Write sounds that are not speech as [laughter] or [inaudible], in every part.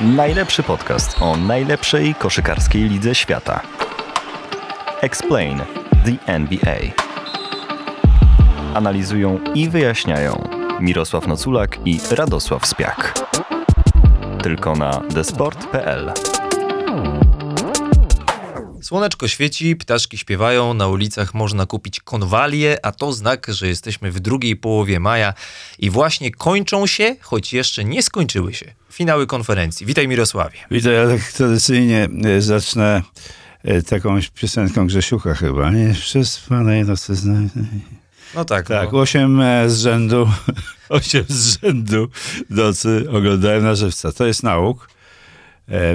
Najlepszy podcast o najlepszej koszykarskiej lidze świata. Explain the NBA. Analizują i wyjaśniają Mirosław Noculak i Radosław Spiak. Tylko na desport.pl. Słoneczko świeci, ptaszki śpiewają, na ulicach można kupić konwalie, a to znak, że jesteśmy w drugiej połowie maja i właśnie kończą się, choć jeszcze nie skończyły się, finały konferencji. Witaj Mirosławie. Witaj, tak tradycyjnie e, zacznę e, taką piosenką Grzesiucha chyba, nie? Przespanej nocy zna... No tak. Tak, no. osiem e, z rzędu, [laughs] osiem z rzędu nocy oglądałem na żywca. To jest nauk.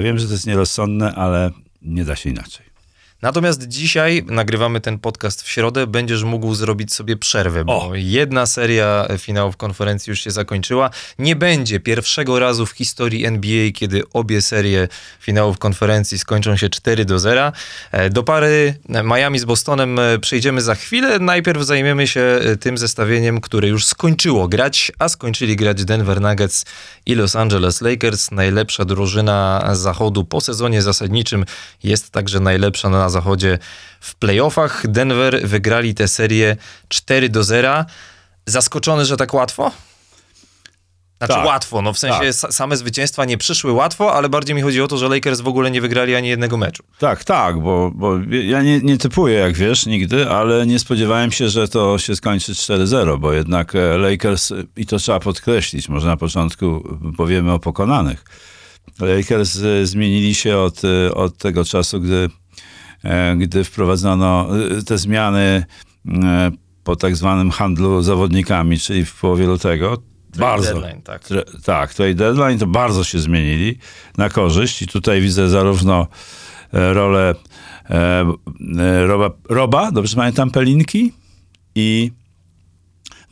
Wiem, że to jest nierozsądne, ale nie da się inaczej. Natomiast dzisiaj nagrywamy ten podcast w środę, będziesz mógł zrobić sobie przerwę, bo O! jedna seria finałów konferencji już się zakończyła. Nie będzie pierwszego razu w historii NBA, kiedy obie serie finałów konferencji skończą się 4 do 0. E, Do pary Miami z Bostonem e, przejdziemy za chwilę. Najpierw zajmiemy się e, tym zestawieniem, które już skończyło grać, a skończyli grać Denver Nuggets i Los Angeles Lakers. Najlepsza drużyna zachodu po sezonie zasadniczym jest także najlepsza na zachodzie w playoffach. Denver wygrali tę serię 4 do 0. Zaskoczony, że tak łatwo? Znaczy Tak. łatwo, no w sensie Tak. sa- same zwycięstwa nie przyszły łatwo, ale bardziej mi chodzi o to, że Lakers w ogóle nie wygrali ani jednego meczu. Tak, tak, bo, bo ja nie, nie typuję, jak wiesz, nigdy, ale nie spodziewałem się, że to się skończy 4-0, bo jednak e, Lakers, i to trzeba podkreślić, może na początku powiemy o pokonanych. Lakers e, zmienili się od, e, od tego czasu, gdy, gdy wprowadzono e, te zmiany e, po tak zwanym handlu zawodnikami, czyli w połowie lutego. Bardzo. Deadline, tak. Tre- Tak, tutaj deadline to bardzo się zmienili na korzyść i tutaj widzę zarówno e, rolę e, e, Roba, Roba, dobrze pamiętam, Pelinki i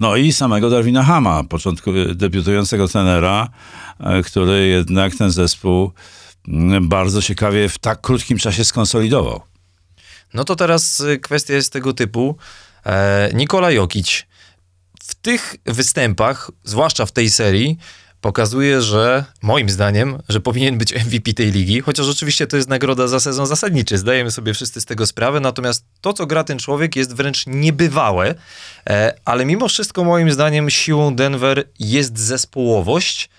no i samego Darwina Hama, początku debiutującego tenera, e, który jednak ten zespół mm, bardzo ciekawie w tak krótkim czasie skonsolidował. No to teraz y, kwestia jest tego typu. E, Nikola Jokic w tych występach, zwłaszcza w tej serii, pokazuje, że moim zdaniem, że powinien być MVP tej ligi, chociaż oczywiście to jest nagroda za sezon zasadniczy, zdajemy sobie wszyscy z tego sprawę, natomiast to, co gra ten człowiek jest wręcz niebywałe, e, ale mimo wszystko moim zdaniem siłą Denver jest zespołowość,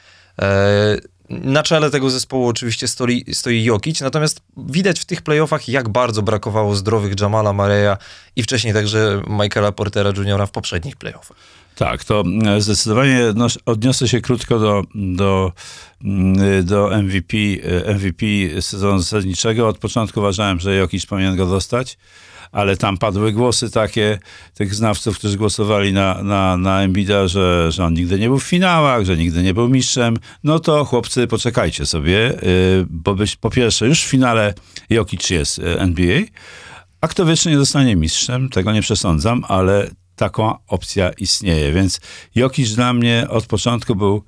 e, na czele tego zespołu oczywiście stoi, stoi Jokic, natomiast widać w tych playoffach, jak bardzo brakowało zdrowych Jamala Mareya i wcześniej także Michaela Portera Jr. w poprzednich playoffach. Tak, to e, zdecydowanie no, odniosę się krótko do, do, mm, do MVP, e, MVP sezonu zasadniczego. Od początku uważałem, że Jokic powinien go dostać, ale tam padły głosy takie tych znawców, którzy głosowali na, na, na Embida, że, że on nigdy nie był w finałach, że nigdy nie był mistrzem. No to chłopcy, poczekajcie sobie, y, bo być, po pierwsze już w finale Jokic jest NBA, a kto wiecznie nie zostanie mistrzem, tego nie przesądzam, ale taka opcja istnieje. Więc Jokic dla mnie od początku był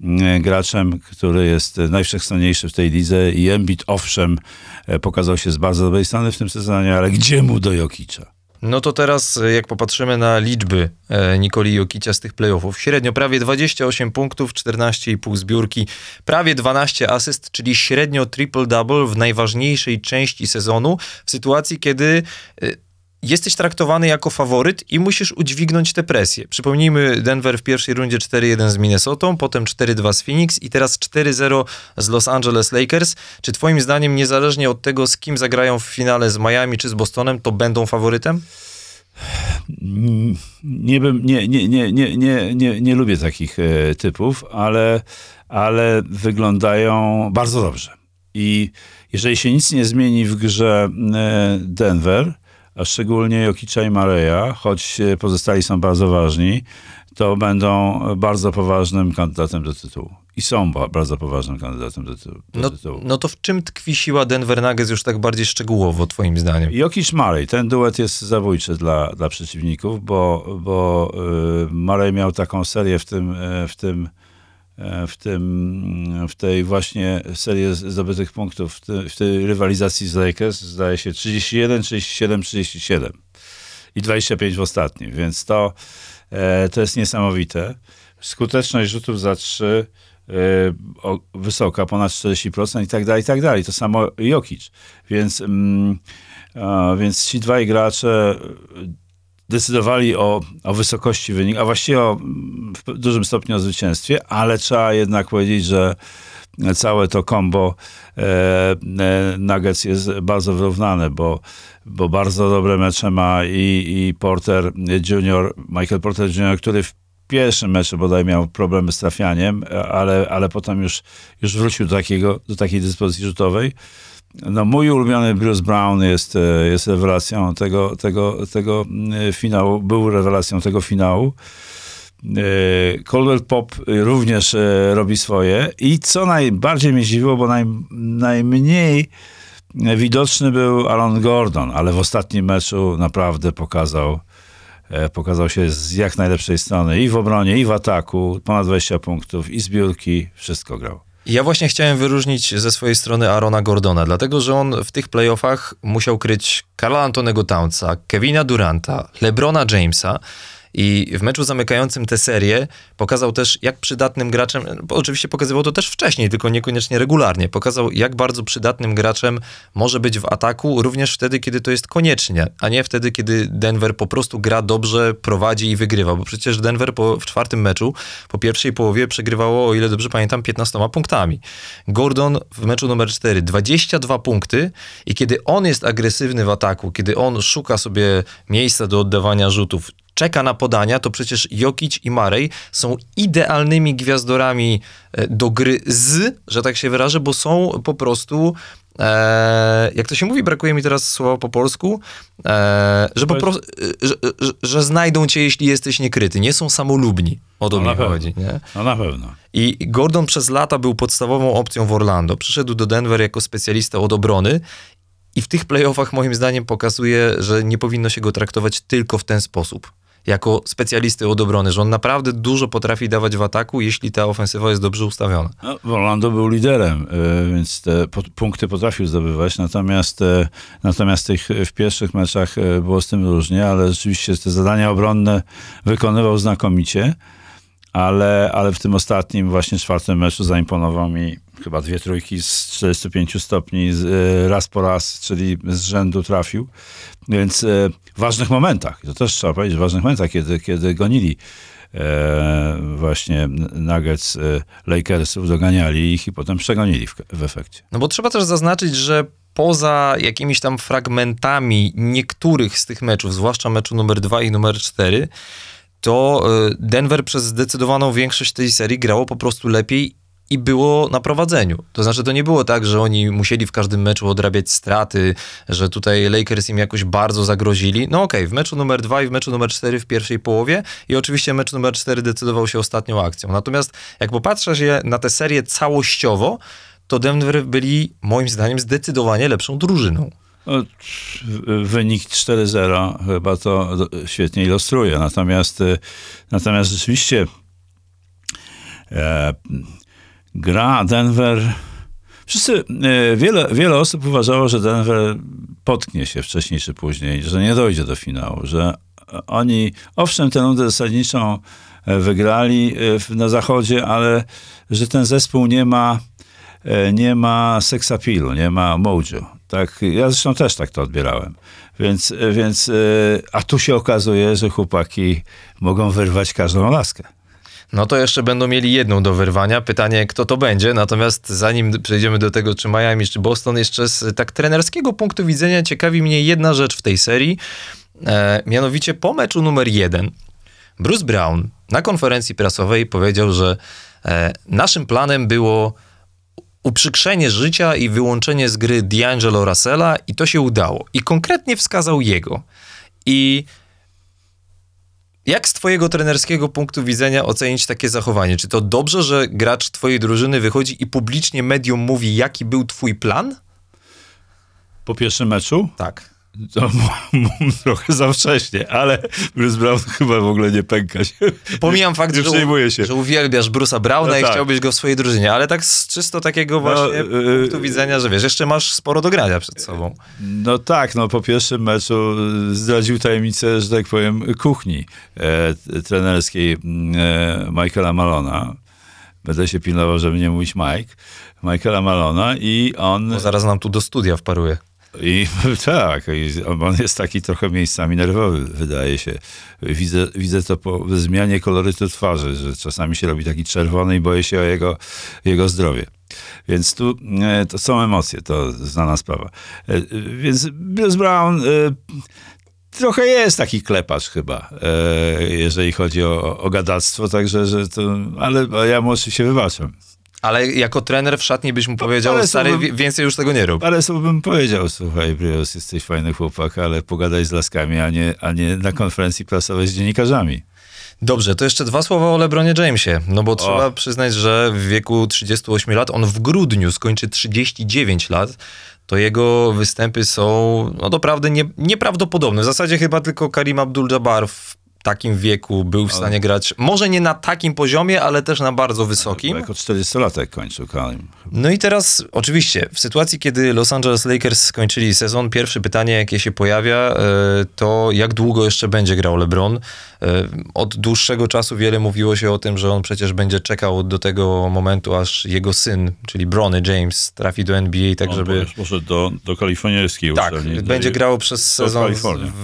mm, graczem, który jest najwszechstronniejszy w tej lidze i Embiid owszem e, pokazał się z bardzo dobrej strony w tym sezonie, ale gdzie mu do Jokicza? No to teraz, e, jak popatrzymy na liczby e, Nikoli Jokicia z tych playoffów, średnio prawie 28 punktów, 14,5 zbiórki, prawie 12 asyst, czyli średnio triple-double w najważniejszej części sezonu, w sytuacji, kiedy jesteś traktowany jako faworyt i musisz udźwignąć tę presję. Przypomnijmy, Denver w pierwszej rundzie 4-1 z Minnesotą, potem 4-2 z Phoenix i teraz 4-0 z Los Angeles Lakers. Czy twoim zdaniem, niezależnie od tego, z kim zagrają w finale z Miami czy z Bostonem, to będą faworytem? Nie, bym, nie, nie, nie, nie, nie, nie, nie lubię takich e, typów, ale, ale wyglądają bardzo dobrze. I jeżeli się nic nie zmieni w grze e, Denver, a szczególnie Jokicza i Mareja, choć e, pozostali są bardzo ważni, to będą bardzo poważnym kandydatem do tytułu. I są ba- bardzo poważnym kandydatem do, tytułu. No, tytułu. no to w czym tkwi siła Denver Nuggets już tak bardziej szczegółowo, twoim zdaniem? Jokic Murray, ten duet jest zabójczy dla, dla przeciwników, bo, bo y, Murray miał taką serię w tym, e, w tym, w tym, w tej właśnie serii zdobytych punktów, w, w tej rywalizacji z Lakers, zdaje się 31, 37, 37 i 25 w ostatnim, więc to, e, to jest niesamowite. Skuteczność rzutów za trzy o, wysoka, ponad 40% i tak dalej, i tak dalej. To samo Jokic. Więc, mm, a, więc ci dwaj gracze decydowali o, o wysokości wyniku, a właściwie o, w dużym stopniu o zwycięstwie, ale trzeba jednak powiedzieć, że całe to combo e, e, Nuggets jest bardzo wyrównane, bo, bo bardzo dobre mecze ma i, i Porter Junior, Michael Porter Junior, który w pierwszym meczu bodaj miał problemy z trafianiem, ale, ale potem już, już wrócił do, takiego, do takiej dyspozycji rzutowej. No, mój ulubiony Bruce Brown jest, e, jest rewelacją tego, tego, tego mm, finału, był rewelacją tego finału. E, Coldwell Pop również e, robi swoje i co najbardziej mnie zdziwiło, bo naj, najmniej widoczny był Aaron Gordon, ale w ostatnim meczu naprawdę pokazał, pokazał się z jak najlepszej strony i w obronie, i w ataku, ponad 20 punktów, i zbiórki, wszystko grał. Ja właśnie chciałem wyróżnić ze swojej strony Arona Gordona, dlatego że on w tych playoffach musiał kryć Karla Antonego Townsa, Kevina Duranta, LeBrona Jamesa, i w meczu zamykającym tę serię pokazał też, jak przydatnym graczem, oczywiście pokazywał to też wcześniej, tylko niekoniecznie regularnie, pokazał, jak bardzo przydatnym graczem może być w ataku, również wtedy, kiedy to jest koniecznie, a nie wtedy, kiedy Denver po prostu gra dobrze, prowadzi i wygrywa, bo przecież Denver po, w czwartym meczu, po pierwszej połowie przegrywało, o ile dobrze pamiętam, 15 punktami. Gordon w meczu numer 4 22 punkty i kiedy on jest agresywny w ataku, kiedy on szuka sobie miejsca do oddawania rzutów, czeka na podania, to przecież Jokic i Marej są idealnymi gwiazdorami e, do gry z, że tak się wyrażę, bo są po prostu e, jak to się mówi, brakuje mi teraz słowa po polsku, e, że po prostu, że, że, że, znajdą cię, jeśli jesteś niekryty. Nie są samolubni. O to no mi chodzi, nie? No na pewno. I Gordon przez lata był podstawową opcją w Orlando. Przyszedł do Denver jako specjalista od obrony i w tych playoffach moim zdaniem pokazuje, że nie powinno się go traktować tylko w ten sposób jako specjalisty od obrony, że on naprawdę dużo potrafi dawać w ataku, jeśli ta ofensywa jest dobrze ustawiona. No, był liderem, e, więc te punkty potrafił zdobywać, natomiast, e, natomiast tych, w pierwszych meczach e, było z tym różnie, ale rzeczywiście te zadania obronne wykonywał znakomicie ale, ale w tym ostatnim, właśnie czwartym meczu zaimponował mi chyba dwie trójki z 45 stopni raz po raz, czyli z rzędu trafił. Więc e, w ważnych momentach, to też trzeba powiedzieć, w ważnych momentach, kiedy, kiedy gonili e, właśnie Nuggets e, Lakersów, doganiali ich i potem przegonili w, w efekcie. No bo trzeba też zaznaczyć, że poza jakimiś tam fragmentami niektórych z tych meczów, zwłaszcza meczu numer 2 i numer 4, to e, Denver przez zdecydowaną większość tej serii grało po prostu lepiej i było na prowadzeniu. To znaczy, to nie było tak, że oni musieli w każdym meczu odrabiać straty, że tutaj Lakers im jakoś bardzo zagrozili. No okej, okay, w meczu numer dwa i w meczu numer cztery w pierwszej połowie i oczywiście mecz numer cztery decydował się ostatnią akcją. Natomiast jak popatrzysz je na tę serię całościowo, to Denver byli moim zdaniem zdecydowanie lepszą drużyną. No, wynik 4-0 chyba to świetnie ilustruje. Natomiast, natomiast rzeczywiście e, gra Denver. Wszyscy, e, wiele, wiele osób uważało, że Denver potknie się wcześniej czy później, że nie dojdzie do finału, że oni, owszem, tę rundę zasadniczą e, wygrali na zachodzie, ale że ten zespół nie ma, nie ma seksapilu, nie ma mojo. Tak, ja zresztą też tak to odbierałem. Więc, więc, e, a tu się okazuje, że chłopaki mogą wyrwać każdą laskę. No to jeszcze będą mieli jedną do wyrwania. Pytanie, kto to będzie. Natomiast zanim przejdziemy do tego, czy Miami, czy Boston, jeszcze z tak trenerskiego punktu widzenia ciekawi mnie jedna rzecz w tej serii. E, mianowicie po meczu numer jeden Bruce Brown na konferencji prasowej powiedział, że e, naszym planem było uprzykrzenie życia i wyłączenie z gry D'Angelo Russella i to się udało. I konkretnie wskazał jego. I jak z twojego trenerskiego punktu widzenia ocenić takie zachowanie? Czy to dobrze, że gracz twojej drużyny wychodzi i publicznie medium mówi, jaki był twój plan? Po pierwszym meczu? Tak. To [laughs] trochę za wcześnie, ale Bruce Brown chyba w ogóle nie pęka się. Pomijam fakt, że, się. że uwielbiasz Bruce'a Browna no i tak. chciałbyś go w swojej drużynie, ale tak z czysto takiego no, właśnie no, punktu widzenia, że wiesz, jeszcze masz sporo do grania przed sobą. No tak, no po pierwszym meczu zdradził tajemnicę, że tak powiem, kuchni e, trenerskiej e, Michaela Malona będę się pilnował, żeby nie mówić Mike, Michaela Malona i on... Bo zaraz nam tu do studia wparuje. I [laughs] tak, on jest taki trochę miejscami nerwowy, wydaje się. Widzę, widzę to po zmianie kolorytu twarzy, że czasami się robi taki czerwony i boję się o jego, jego zdrowie. Więc tu e, to są emocje, to znana sprawa. E, Więc Bruce Brown e, trochę jest taki klepacz chyba, jeżeli chodzi o, o gadactwo, także, że to, ale ja mu oczywiście wybaczam. Ale jako trener w szatni byś mu powiedział, ale stary, wi- więcej już tego nie rób. Parę słów bym powiedział, słuchaj, Brios, jesteś fajny chłopak, ale pogadaj z laskami, a nie, a nie na konferencji prasowej z dziennikarzami. Dobrze, to jeszcze dwa słowa o LeBronie Jamesie. No bo trzeba przyznać, że w wieku 38 lat, on w grudniu skończy 39 lat, to jego występy są no doprawdy nie, nieprawdopodobne. W zasadzie chyba tylko Karim Abdul-Jabbar w takim wieku był w stanie grać, może nie na takim poziomie, ale też na bardzo wysokim. Jako 40-latek kończył Kalim. No i teraz, oczywiście, w sytuacji, kiedy Los Angeles Lakers skończyli sezon, pierwsze pytanie, jakie się pojawia, e, to jak długo jeszcze będzie grał LeBron? E, Od dłuższego czasu wiele mówiło się o tym, że on przecież będzie czekał do tego momentu, aż jego syn, czyli Bronny James, trafi do NBA, tak żeby... Może do, do kalifornijskiej Tak, uczelni. będzie grał przez sezon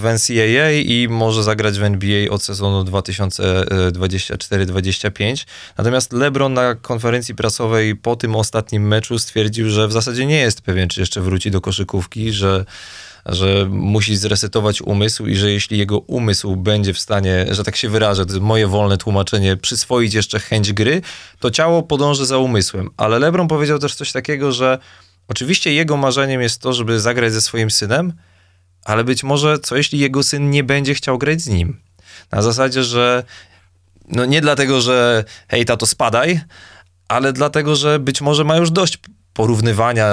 w NCAA i może zagrać w NBA od sezonu 2024-25. Natomiast LeBron na konferencji prasowej po tym ostatnim meczu stwierdził, że w zasadzie nie jest pewien, czy jeszcze wróci do koszykówki, że że musi zresetować umysł i że jeśli jego umysł będzie w stanie, że tak się wyrażę, to jest moje wolne tłumaczenie, przyswoić jeszcze chęć gry, to ciało podąży za umysłem. Ale LeBron powiedział też coś takiego, że oczywiście jego marzeniem jest to, żeby zagrać ze swoim synem, ale być może co jeśli jego syn nie będzie chciał grać z nim? Na zasadzie, że no nie dlatego, że hej tato spadaj, ale dlatego, że być może ma już dość porównywania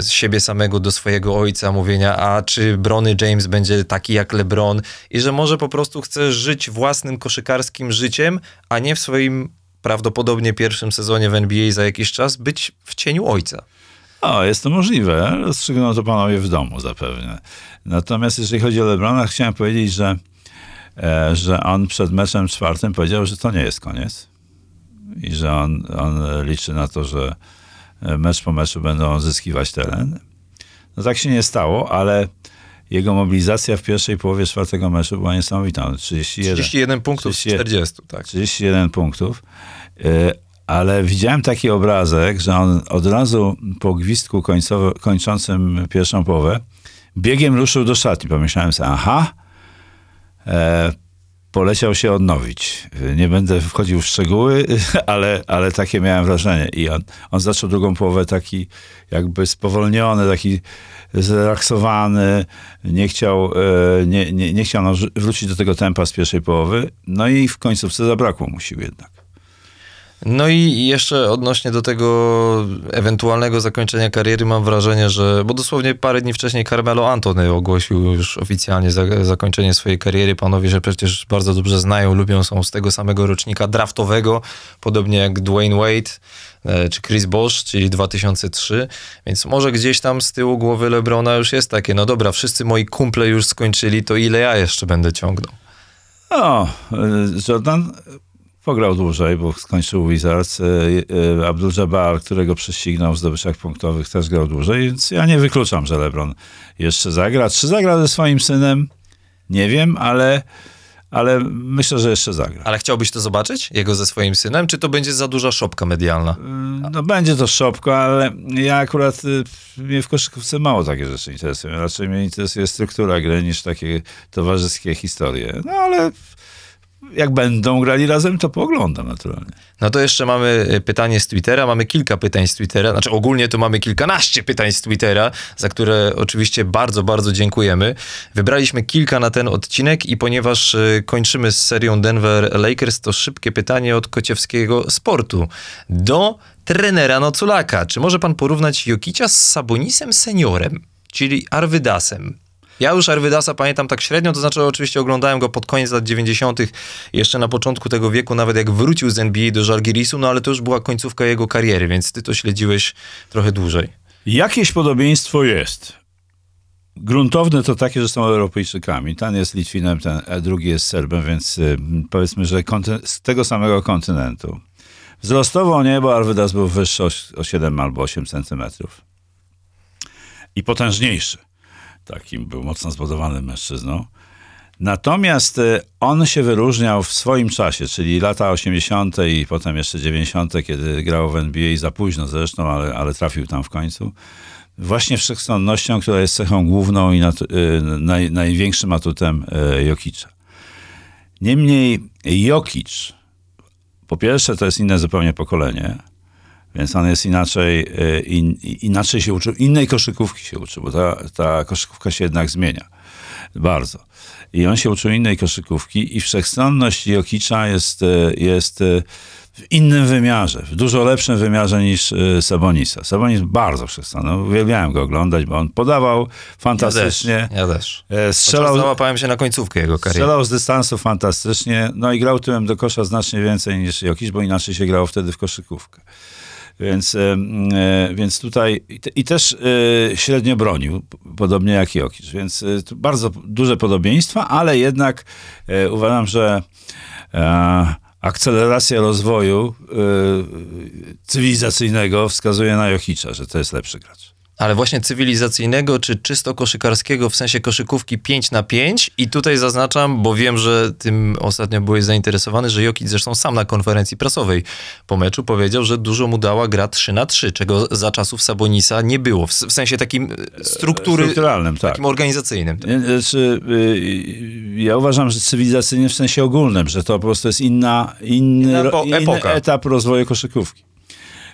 y, siebie samego do swojego ojca, mówienia, a czy Brony James będzie taki jak LeBron i że może po prostu chce żyć własnym koszykarskim życiem, a nie w swoim prawdopodobnie pierwszym sezonie w NBA za jakiś czas być w cieniu ojca. O, jest to możliwe. Rozstrzygną to panowie w domu zapewne. Natomiast jeżeli chodzi o Lebrona, chciałem powiedzieć, że, e, że on przed meczem czwartym powiedział, że to nie jest koniec. I że on, on liczy na to, że e, mecz po meczu będą zyskiwać teren. No tak się nie stało, ale jego mobilizacja w pierwszej połowie czwartego meczu była niesamowita. 31. 31 punktów z 31. 40, tak. 31 punktów. Y, Ale widziałem taki obrazek, że on od razu po gwizdku kończącym pierwszą połowę biegiem ruszył do szatni. Pomyślałem sobie, aha, e, poleciał się odnowić. Nie będę wchodził w szczegóły, [laughs] ale, ale takie miałem wrażenie. I on, on zaczął drugą połowę taki jakby spowolniony, taki zrelaksowany, nie chciał, e, nie, nie, nie chciał wrócić do tego tempa z pierwszej połowy. No i w końcówce zabrakło mu sił jednak. No i jeszcze odnośnie do tego ewentualnego zakończenia kariery mam wrażenie, że, bo dosłownie parę dni wcześniej Carmelo Antony ogłosił już oficjalnie za, zakończenie swojej kariery. Panowie się przecież bardzo dobrze znają, lubią, są z tego samego rocznika draftowego, podobnie jak Dwayne Wade e, czy Chris Bosh, czyli 2003, więc może gdzieś tam z tyłu głowy Lebrona już jest takie, no dobra, wszyscy moi kumple już skończyli, to ile ja jeszcze będę ciągnął? O, y, Jordan pograł dłużej, bo skończył Wizards. Y, y, Abdul-Jabbar, którego prześcignął w zdobyczach punktowych, też grał dłużej, więc ja nie wykluczam, że LeBron jeszcze zagra. Czy zagra ze swoim synem? Nie wiem, ale, ale myślę, że jeszcze zagra. Ale chciałbyś to zobaczyć, jego ze swoim synem, czy to będzie za duża szopka medialna? Y, No będzie to szopko, ale ja akurat mnie w koszykówce mało takie rzeczy interesują. Raczej mnie interesuje struktura gry niż takie towarzyskie historie. No ale jak będą grali razem, to pooglądam naturalnie. No to jeszcze mamy y, pytanie z Twittera. Mamy kilka pytań z Twittera. Znaczy ogólnie to mamy kilkanaście pytań z Twittera, za które oczywiście bardzo, bardzo dziękujemy. Wybraliśmy kilka na ten odcinek i ponieważ y, kończymy z serią Denver Lakers, to szybkie pytanie od kociewskiego sportu. Do trenera Noculaka. Czy może pan porównać Jokicia z Sabonisem seniorem, czyli Arwydasem? Ja już Arwydasa pamiętam tak średnio, to znaczy oczywiście oglądałem go pod koniec lat 90., jeszcze na początku tego wieku, nawet jak wrócił z NBA do Żalgirisu, no ale to już była końcówka jego kariery, więc ty to śledziłeś trochę dłużej. Jakieś podobieństwo jest. Gruntowne to takie, że są Europejczykami. Ten jest Litwinem, ten a drugi jest Serbem, więc y, powiedzmy, że z tego samego kontynentu. Wzrostowo nie, bo Arvidas był wyższy o, o 7 albo 8 centymetrów. I potężniejszy. Takim był mocno zbudowanym mężczyzną. Natomiast e, on się wyróżniał w swoim czasie, czyli lata 80. i potem jeszcze 90., kiedy grał w NBA za późno zresztą, ale, ale trafił tam w końcu. Właśnie wszechstronnością, która jest cechą główną i nat- e, naj, największym atutem e, Jokicza. Niemniej Jokic, po pierwsze to jest inne zupełnie pokolenie, więc on jest inaczej, e, in, inaczej się uczył, innej koszykówki się uczył, bo ta, ta koszykówka się jednak zmienia bardzo. I on się uczył innej koszykówki i wszechstronność Jokicza jest, e, jest e, w innym wymiarze, w dużo lepszym wymiarze niż Sabonisa. Sabonis bardzo wszechstronny, uwielbiałem go oglądać, bo on podawał fantastycznie, Ja też. e, Strzelał... strzelał, Załapałem się na końcówkę jego kariery. strzelał z dystansu fantastycznie, no i grał tyłem do kosza znacznie więcej niż Jokic, bo inaczej się grało wtedy w koszykówkę. Więc, e, e, więc tutaj i, te, i też e, średnio bronił, podobnie jak Jokic. Więc bardzo duże podobieństwa, ale jednak uważam, że akceleracja rozwoju cywilizacyjnego wskazuje na Jokicza, że to jest lepszy gracz. Ale właśnie cywilizacyjnego czy czysto koszykarskiego w sensie koszykówki 5 na 5 i tutaj zaznaczam, bo wiem, że tym ostatnio byłeś zainteresowany, że Jokic zresztą sam na konferencji prasowej po meczu powiedział, że dużo mu dała gra 3 na 3, czego za czasów Sabonisa nie było, w, sensie takim e, struktury, Strukturalnym, tak. takim organizacyjnym. Nie, Znaczy, ja uważam, że cywilizacyjnie w sensie ogólnym, że to po prostu jest inna, inny, Inna ro- epo- inny epoka. etap rozwoju koszykówki.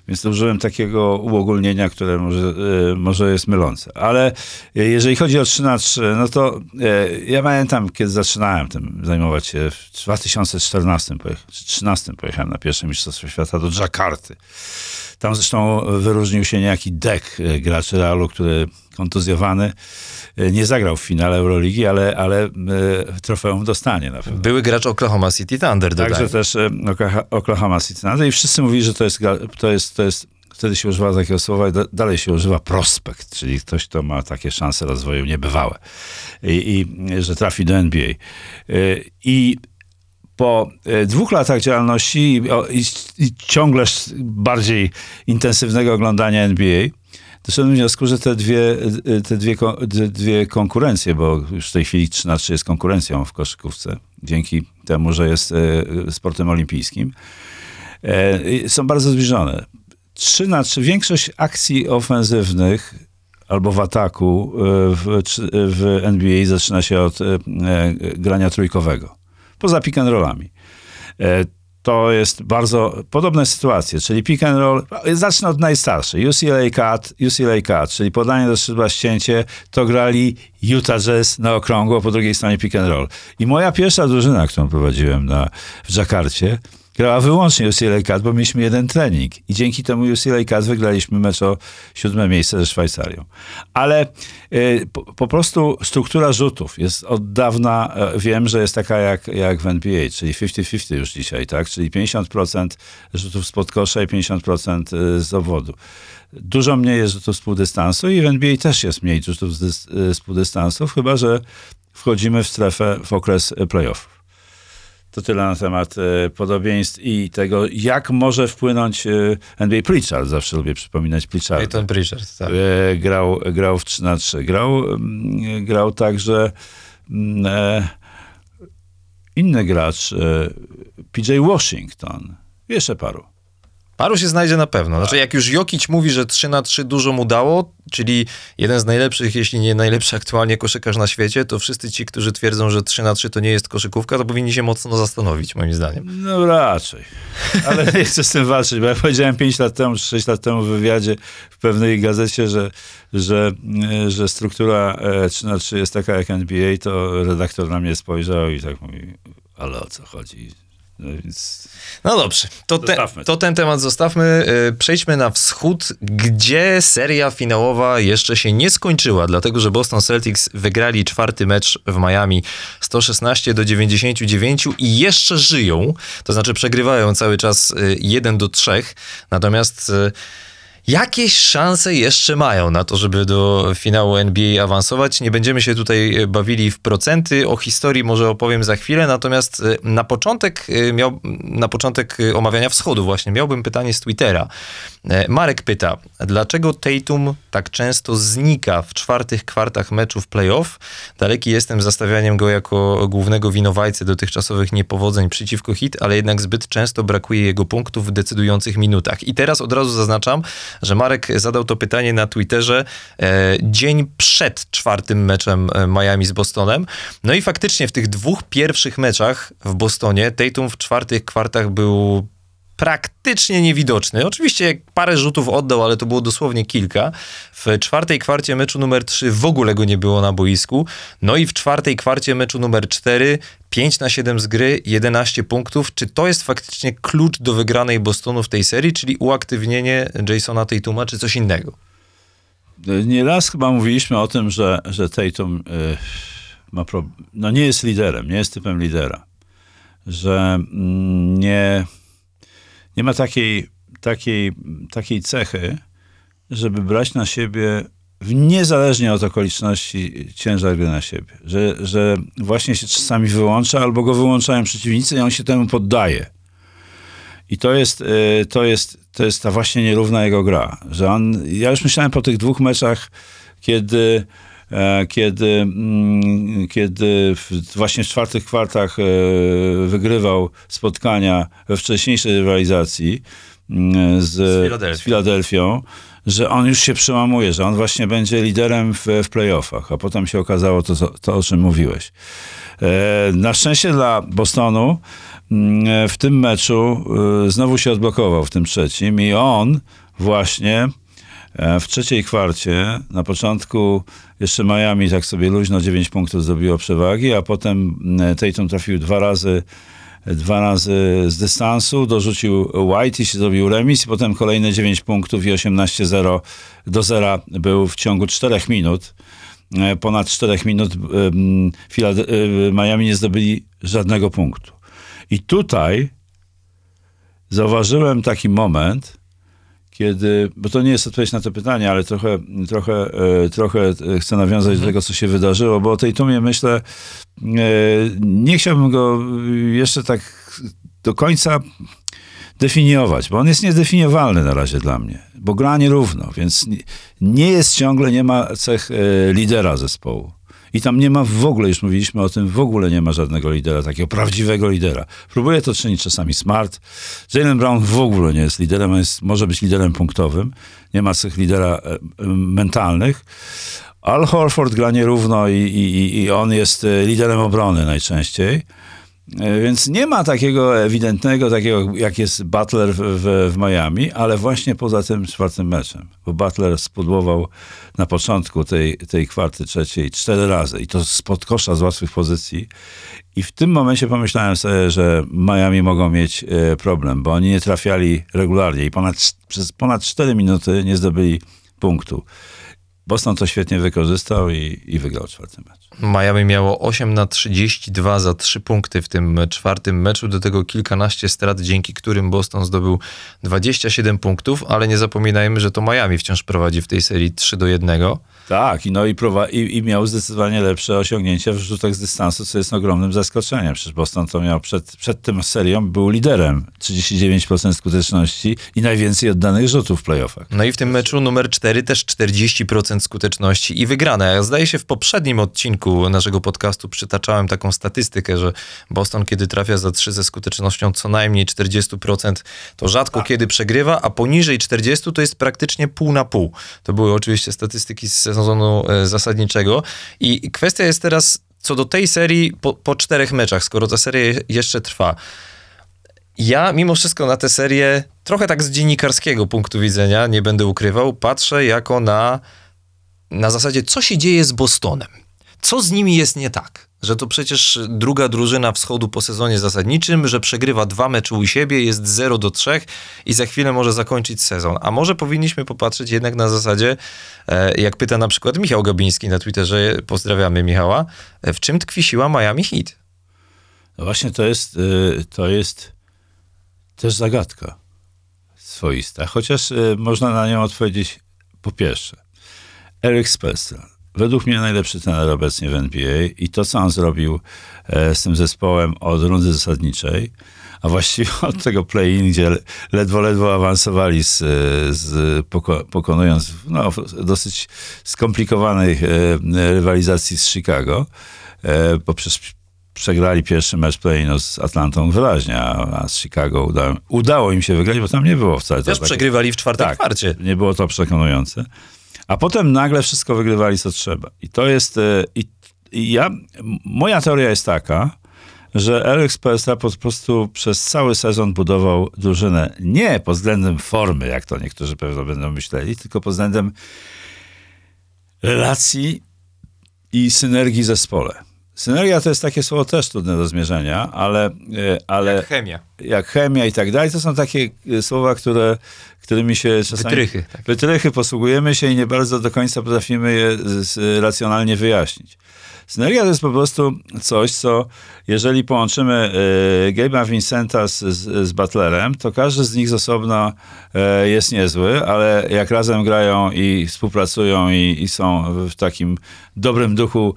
Więc użyłem takiego uogólnienia, które może, y, może jest mylące. Ale y, jeżeli chodzi o 3 na 3, no to y, ja pamiętam, kiedy zaczynałem tym zajmować się w 2014 pojecha- czy 2013 pojechałem na pierwsze Mistrzostwo Świata do Dżakarty. Tam zresztą wyróżnił się niejaki Dek, y, gracz Realu, który kontuzjowany y, nie zagrał w finale Euroligi, ale, ale y, trofeum dostanie na pewno. Były gracz Oklahoma City Thunder, dodaj. Także też e, Oklahoma City Thunder i wszyscy mówili, że to jest, to jest, to jest wtedy się używa takiego słowa dalej się używa prospekt, czyli ktoś, kto ma takie szanse rozwoju niebywałe i, i że trafi do NBA. E, I po e, dwóch latach działalności i, i, i ciągle bardziej intensywnego oglądania NBA, doszedłem do wniosku, że te dwie, e, te dwie, te dwie konkurencje, bo już w tej chwili 3 na 3 jest konkurencją w koszykówce, dzięki temu, że jest e, sportem olimpijskim, są bardzo zbliżone. 3 na 3, większość akcji ofensywnych albo w ataku w, w NBA zaczyna się od grania trójkowego poza pick and rollami. E, To jest bardzo podobne sytuacje, czyli pick and roll, zacznę od najstarszej, UCLA Cut, UCLA Cut, czyli podanie do szydła ścięcie, to grali Utah Jazz na okrągło, po drugiej stronie pick and roll. I moja pierwsza drużyna, którą prowadziłem na, w Dżakarcie, grała wyłącznie UCLA Cut, bo mieliśmy jeden trening. I dzięki temu UCLA Cut wygraliśmy mecz o siódme miejsce ze Szwajcarią. Ale y, po, po prostu struktura rzutów jest od dawna, e, wiem, że jest taka jak, jak w NBA, czyli 50-50 już dzisiaj, tak? Czyli 50% rzutów spod kosza i 50% z obwodu. Dużo mniej jest rzutów z półdystansu i w NBA też jest mniej rzutów z, y, z chyba że wchodzimy w strefę w okres playoffów. To tyle na temat e, podobieństw i tego, jak może wpłynąć e, NBA Pritchard. Zawsze lubię przypominać Pritcharda. Peyton Pritchard, tak. E, grał, grał w 3 na 3 Grał, mm, grał także mm, e, inny gracz, e, PJ Washington. Jeszcze paru. Paru się znajdzie na pewno. Znaczy, jak już Jokic mówi, że 3 na 3 dużo mu dało, czyli jeden z najlepszych, jeśli nie najlepszy aktualnie koszykarz na świecie, to wszyscy ci, którzy twierdzą, że 3 na 3 to nie jest koszykówka, to powinni się mocno zastanowić, moim zdaniem. No raczej. Ale [laughs] nie chcę z tym walczyć, bo ja powiedziałem 5 lat temu, czy 6 lat temu w wywiadzie w pewnej gazecie, że, że, e, że struktura e, 3 na 3 jest taka jak NBA, to redaktor na mnie spojrzał i tak mówi, ale o co chodzi? No więc No dobrze, to, te, to. ten temat zostawmy. Yy, Przejdźmy na wschód, gdzie seria finałowa jeszcze się nie skończyła, dlatego że Boston Celtics wygrali czwarty mecz w Miami 116 do 99 i jeszcze żyją, to znaczy przegrywają cały czas yy, 1 do 3. Natomiast yy, jakieś szanse jeszcze mają na to, żeby do finału NBA awansować. Nie będziemy się tutaj e, bawili w procenty, o historii może opowiem za chwilę, natomiast e, na początek e, miał, na początek omawiania wschodu właśnie miałbym pytanie z Twittera. Marek pyta, dlaczego Tatum tak często znika w czwartych kwartach meczów playoff? Daleki jestem zastawianiem go jako głównego winowajcy dotychczasowych niepowodzeń przeciwko hit, ale jednak zbyt często brakuje jego punktów w decydujących minutach. I teraz od razu zaznaczam, że Marek zadał to pytanie na Twitterze e, dzień przed czwartym meczem e, Miami z Bostonem. No i faktycznie w tych dwóch pierwszych meczach w Bostonie Tatum w czwartych kwartach był praktycznie niewidoczny. Oczywiście parę rzutów oddał, ale to było dosłownie kilka. W czwartej kwarcie meczu numer 3 w ogóle go nie było na boisku. No i w czwartej kwarcie meczu numer 4 5 na 7 z gry, 11 punktów. Czy to jest faktycznie klucz do wygranej Bostonu w tej serii, czyli uaktywnienie Jasona Tatuma, czy coś innego? Nieraz chyba mówiliśmy o tym, że, że Tatum y, ma pro, no nie jest liderem, nie jest typem lidera. Że mm, nie, nie ma takiej, takiej, takiej cechy, żeby brać na siebie w- niezależnie od okoliczności ciężar gry na siebie. Że, że właśnie się czasami wyłącza albo go wyłączają przeciwnicy i on się temu poddaje. I to jest, y, to jest, to jest ta właśnie nierówna jego gra. Że on, ja już myślałem po tych dwóch meczach, kiedy, e, kiedy, mm, kiedy właśnie w czwartych kwartach e, wygrywał spotkania we wcześniejszej rywalizacji mm, z, Z Filadelfią. z Filadelfią, że on już się przełamuje, że on właśnie będzie liderem w, w playoffach, a potem się okazało to, to o czym mówiłeś. E, Na szczęście dla Bostonu mm, w tym meczu znowu się odblokował w tym trzecim i on właśnie e, w trzeciej kwarcie, na początku jeszcze Miami tak sobie luźno 9 punktów zdobiło przewagi, a potem mm, Tatum trafił dwa razy dwa razy z dystansu, dorzucił White i się zrobił remis, i potem kolejne 9 punktów i 18-0 do zera był w ciągu 4 minut. E, Ponad 4 minut e, Miami nie zdobyli żadnego punktu. I tutaj zauważyłem taki moment, kiedy, bo to nie jest odpowiedź na to pytanie, ale trochę, trochę, e, trochę e, chcę nawiązać do tego, co się wydarzyło, bo o tej Tumie myślę, e, nie chciałbym go jeszcze tak do końca definiować, bo on jest niedefiniowalny na razie dla mnie, bo gra nierówno, więc nie, jest ciągle, nie ma cech lidera zespołu. I tam nie ma w ogóle, już mówiliśmy o tym, w ogóle nie ma żadnego lidera, takiego prawdziwego lidera. Próbuje to czynić czasami Smart. Jalen Brown w ogóle nie jest liderem, jest, może być liderem punktowym. Nie ma cech lidera e, mentalnych. Al Horford gra nierówno i, i, i on jest e, liderem obrony najczęściej. E, Więc nie ma takiego ewidentnego, takiego jak jest Butler w, w, w Miami, ale właśnie poza tym czwartym meczem. Bo Butler spudłował na początku tej, tej kwarty trzeciej cztery razy i to spod kosza z łatwych pozycji. I w tym momencie pomyślałem sobie, że Miami mogą mieć e, problem, bo oni nie trafiali regularnie i ponad, przez ponad 4 minuty nie zdobyli punktu. Boston to świetnie wykorzystał i, i wygrał czwarty mecz. Miami miało 8 na 32 za 3 punkty w tym czwartym meczu, do tego kilkanaście strat, dzięki którym Boston zdobył 27 punktów, ale nie zapominajmy, że to Miami wciąż prowadzi w tej serii 3 do 1. Tak, i, no i, prowa- i, i miał zdecydowanie lepsze osiągnięcia w rzutach z dystansu, co jest ogromnym zaskoczeniem. Przecież Boston to miał przed, przed tym serią, był liderem. 39% skuteczności i najwięcej oddanych rzutów w playoffach. No i w tym meczu numer 4 też 40% skuteczności i wygrane. Zdaje się w poprzednim odcinku naszego podcastu przytaczałem taką statystykę, że Boston kiedy trafia za 3 ze skutecznością co najmniej 40%, to rzadko kiedy przegrywa, a poniżej 40 to jest praktycznie pół na pół. To były oczywiście statystyki z sezonu e, zasadniczego i kwestia jest teraz co do tej serii po, po czterech meczach, skoro ta seria je- jeszcze trwa. Ja mimo wszystko na tę serię, trochę tak z dziennikarskiego punktu widzenia, nie będę ukrywał, patrzę jako na, na zasadzie, co się dzieje z Bostonem. Co z nimi jest nie tak? Że to przecież druga drużyna wschodu po sezonie zasadniczym, że przegrywa dwa mecze u siebie, jest 0 do 3 i za chwilę może zakończyć sezon. A może powinniśmy popatrzeć jednak na zasadzie, e, jak pyta na przykład Michał Gabiński na Twitterze, pozdrawiamy Michała, e, w czym tkwi siła Miami Heat? No właśnie to jest, y, to jest też zagadka. swoista, chociaż można na nią odpowiedzieć po pierwsze. Eric Spoelstra. Według mnie najlepszy trener obecnie w NBA i to, co on zrobił e, z tym zespołem od rundy zasadniczej, a właściwie [laughs] od tego play-in, gdzie ledwo, ledwo awansowali z, z poko pokonując no, dosyć skomplikowanej rywalizacji z Chicago, e, poprzez przegrali pierwszy mecz play z Atlantą wyraźnie, a, z Chicago udało, udało, im się wygrać, bo tam nie było wcale. Też takie, przegrywali w czwartym tak, kwarcie. Nie było to przekonujące. A potem nagle wszystko wygrywali, co trzeba. I to jest. e, I, i ja, moja teoria jest taka, że Alex Spoelstra po prostu przez cały sezon budował drużynę nie pod względem formy, jak to niektórzy pewno będą myśleli, tylko pod względem relacji i synergii zespole. Synergia to jest takie słowo też trudne do zmierzenia, ale, e, ale Jak chemia. jak chemia i tak dalej, to są takie e, słowa, które, którymi się czasami... Wytrychy, tak. Wytrychy posługujemy się i nie bardzo do końca potrafimy je racjonalnie wyjaśnić. Synergia to jest po prostu coś, co jeżeli połączymy y, Gabe'a Vincenta z, z, z Butlerem, to każdy z nich z osobna y, jest niezły, ale jak razem grają i współpracują i, i są w takim dobrym duchu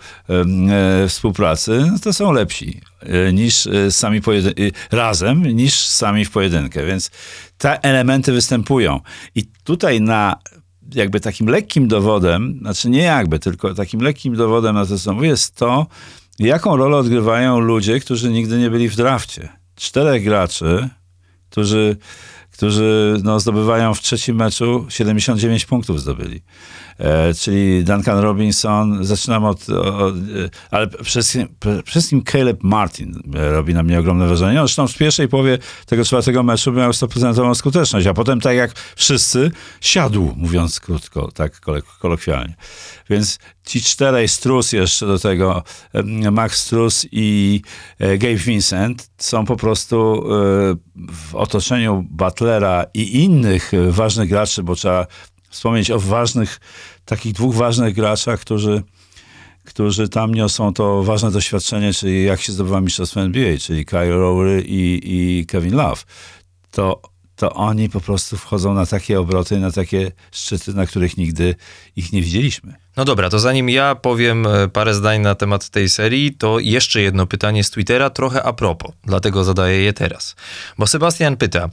y, współpracy, no to są lepsi y, niż y, sami y, razem, niż sami w pojedynkę. Więc te elementy występują. I tutaj na jakby takim lekkim dowodem, znaczy nie jakby, tylko takim lekkim dowodem na to, co mówię, jest to, jaką rolę odgrywają ludzie, którzy nigdy nie byli w drafcie. Czterech graczy, którzy, którzy no, zdobywają w trzecim meczu 79 punktów zdobyli. E, czyli Duncan Robinson, zaczynam od, od ale przede wszystkim, wszystkim Caleb Martin e, robi na mnie ogromne wrażenie. Zresztą w pierwszej połowie tego czwartego meczu miał 100% skuteczność, a potem tak jak wszyscy, siadł, mówiąc krótko, tak kolok- kolokwialnie. Więc ci czterej, Strus jeszcze do tego, Max Strus i e, Gabe Vincent są po prostu e, w otoczeniu Butlera i innych e, ważnych graczy, bo trzeba wspomnieć o ważnych, takich dwóch ważnych graczach, którzy, którzy tam niosą to ważne doświadczenie, czyli jak się zdobywa mistrzostwo NBA, czyli Kyle Lowry i, i Kevin Love. To, to oni po prostu wchodzą na takie obroty, na takie szczyty, na których nigdy ich nie widzieliśmy. No dobra, to zanim ja powiem e, parę zdań na temat tej serii, to jeszcze jedno pytanie z Twittera, trochę a propos, dlatego zadaję je teraz. Bo Sebastian pyta,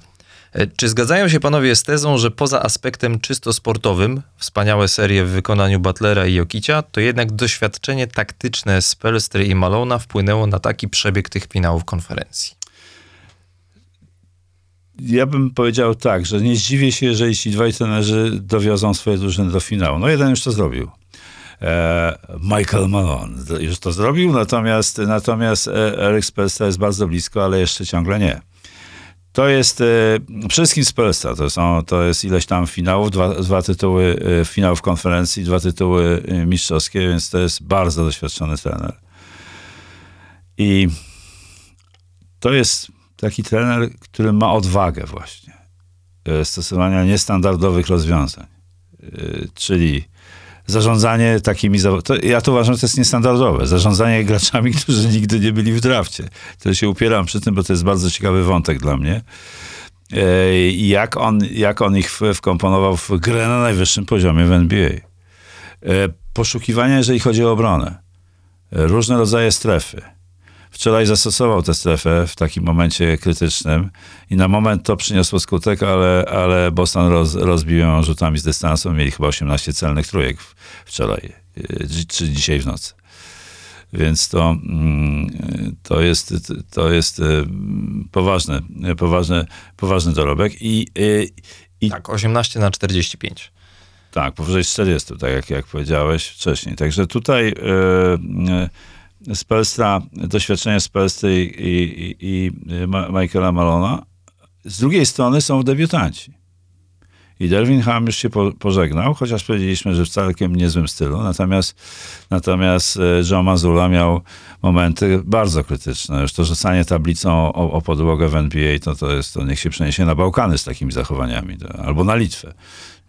czy zgadzają się panowie z tezą, że poza aspektem czysto sportowym, wspaniałe serie w wykonaniu Butlera i Jokicia, to jednak doświadczenie taktyczne Spelstry i Malona wpłynęło na taki przebieg tych finałów konferencji? Ja bym powiedział tak, że nie zdziwię się, jeżeli ci dwaj trenerzy dowiozą swoje drużyny do finału. No jeden już to zrobił. E, Michael Malone już to zrobił, natomiast, natomiast e, Eric Spelstra jest bardzo blisko, ale jeszcze ciągle nie. To jest przede wszystkim Spelstra, to, są, to jest ileś tam finałów, dwa, dwa tytuły e, finałów konferencji, dwa tytuły e, mistrzowskie, więc to jest bardzo doświadczony trener. I to jest taki trener, który ma odwagę właśnie stosowania niestandardowych rozwiązań. Czyli zarządzanie takimi... To, ja to uważam, że to jest niestandardowe. Zarządzanie graczami, [laughs] którzy nigdy nie byli w drafcie. To się upieram przy tym, bo to jest bardzo ciekawy wątek dla mnie. Jak on, jak on ich wkomponował w grę na najwyższym poziomie w NBA. E, Poszukiwania, jeżeli chodzi o obronę. E, Różne rodzaje strefy. Wczoraj zastosował tę strefę w takim momencie krytycznym i na moment to przyniosło skutek, ale, ale Boston roz, rozbił ją rzutami z dystansu. Mieli chyba 18 celnych trójek wczoraj, y, czy dzisiaj w nocy. Więc to, mm, to jest, to jest y, poważny, poważny, poważny dorobek. I, y, i Tak, 18 na 45. tak, powyżej 40, tak jak, jak powiedziałeś wcześniej. Także tutaj e, e, Spelstra, doświadczenie Spelstry i, i, i Michaela Malona. Z drugiej strony są debiutanci. I Derwin Ham już się po, pożegnał, chociaż powiedzieliśmy, że w całkiem niezłym stylu. Natomiast, natomiast e, Joe Mazula miał momenty bardzo krytyczne. Już to rzucanie tablicą o, o podłogę w NBA, to, to jest, to niech się przeniesie na Bałkany z takimi zachowaniami, to, albo na Litwę.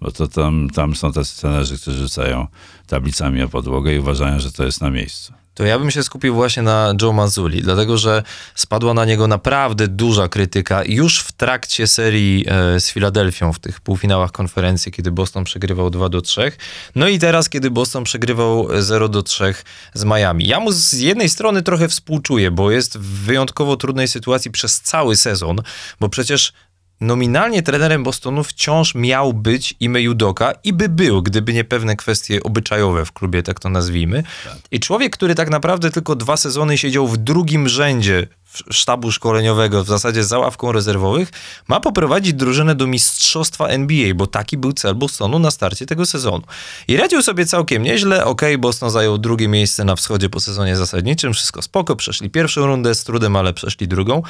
Bo to tam, tam są tacy trenerzy, którzy rzucają tablicami o podłogę i uważają, że to jest na miejscu. To ja bym się skupił właśnie na Joe Mazzuli, dlatego że spadła na niego naprawdę duża krytyka już w trakcie serii e, z Filadelfią w tych półfinałach konferencji, kiedy Boston przegrywał 2 do 3. No i teraz, kiedy Boston przegrywał 0 do 3 z Miami. Ja mu z jednej strony trochę współczuję, bo jest w wyjątkowo trudnej sytuacji przez cały sezon, bo przecież nominalnie trenerem Bostonu wciąż miał być Ime Judoka i by był, gdyby nie pewne kwestie obyczajowe w klubie, tak to nazwijmy. I człowiek, który tak naprawdę tylko dwa sezony siedział w drugim rzędzie sztabu szkoleniowego, w zasadzie za ławką rezerwowych, ma poprowadzić drużynę do mistrzostwa NBA, bo taki był cel Bostonu na starcie tego sezonu. I radził sobie całkiem nieźle. Ok, Boston zajął drugie miejsce na wschodzie po sezonie zasadniczym, wszystko spoko, przeszli pierwszą rundę z trudem, ale przeszli drugą.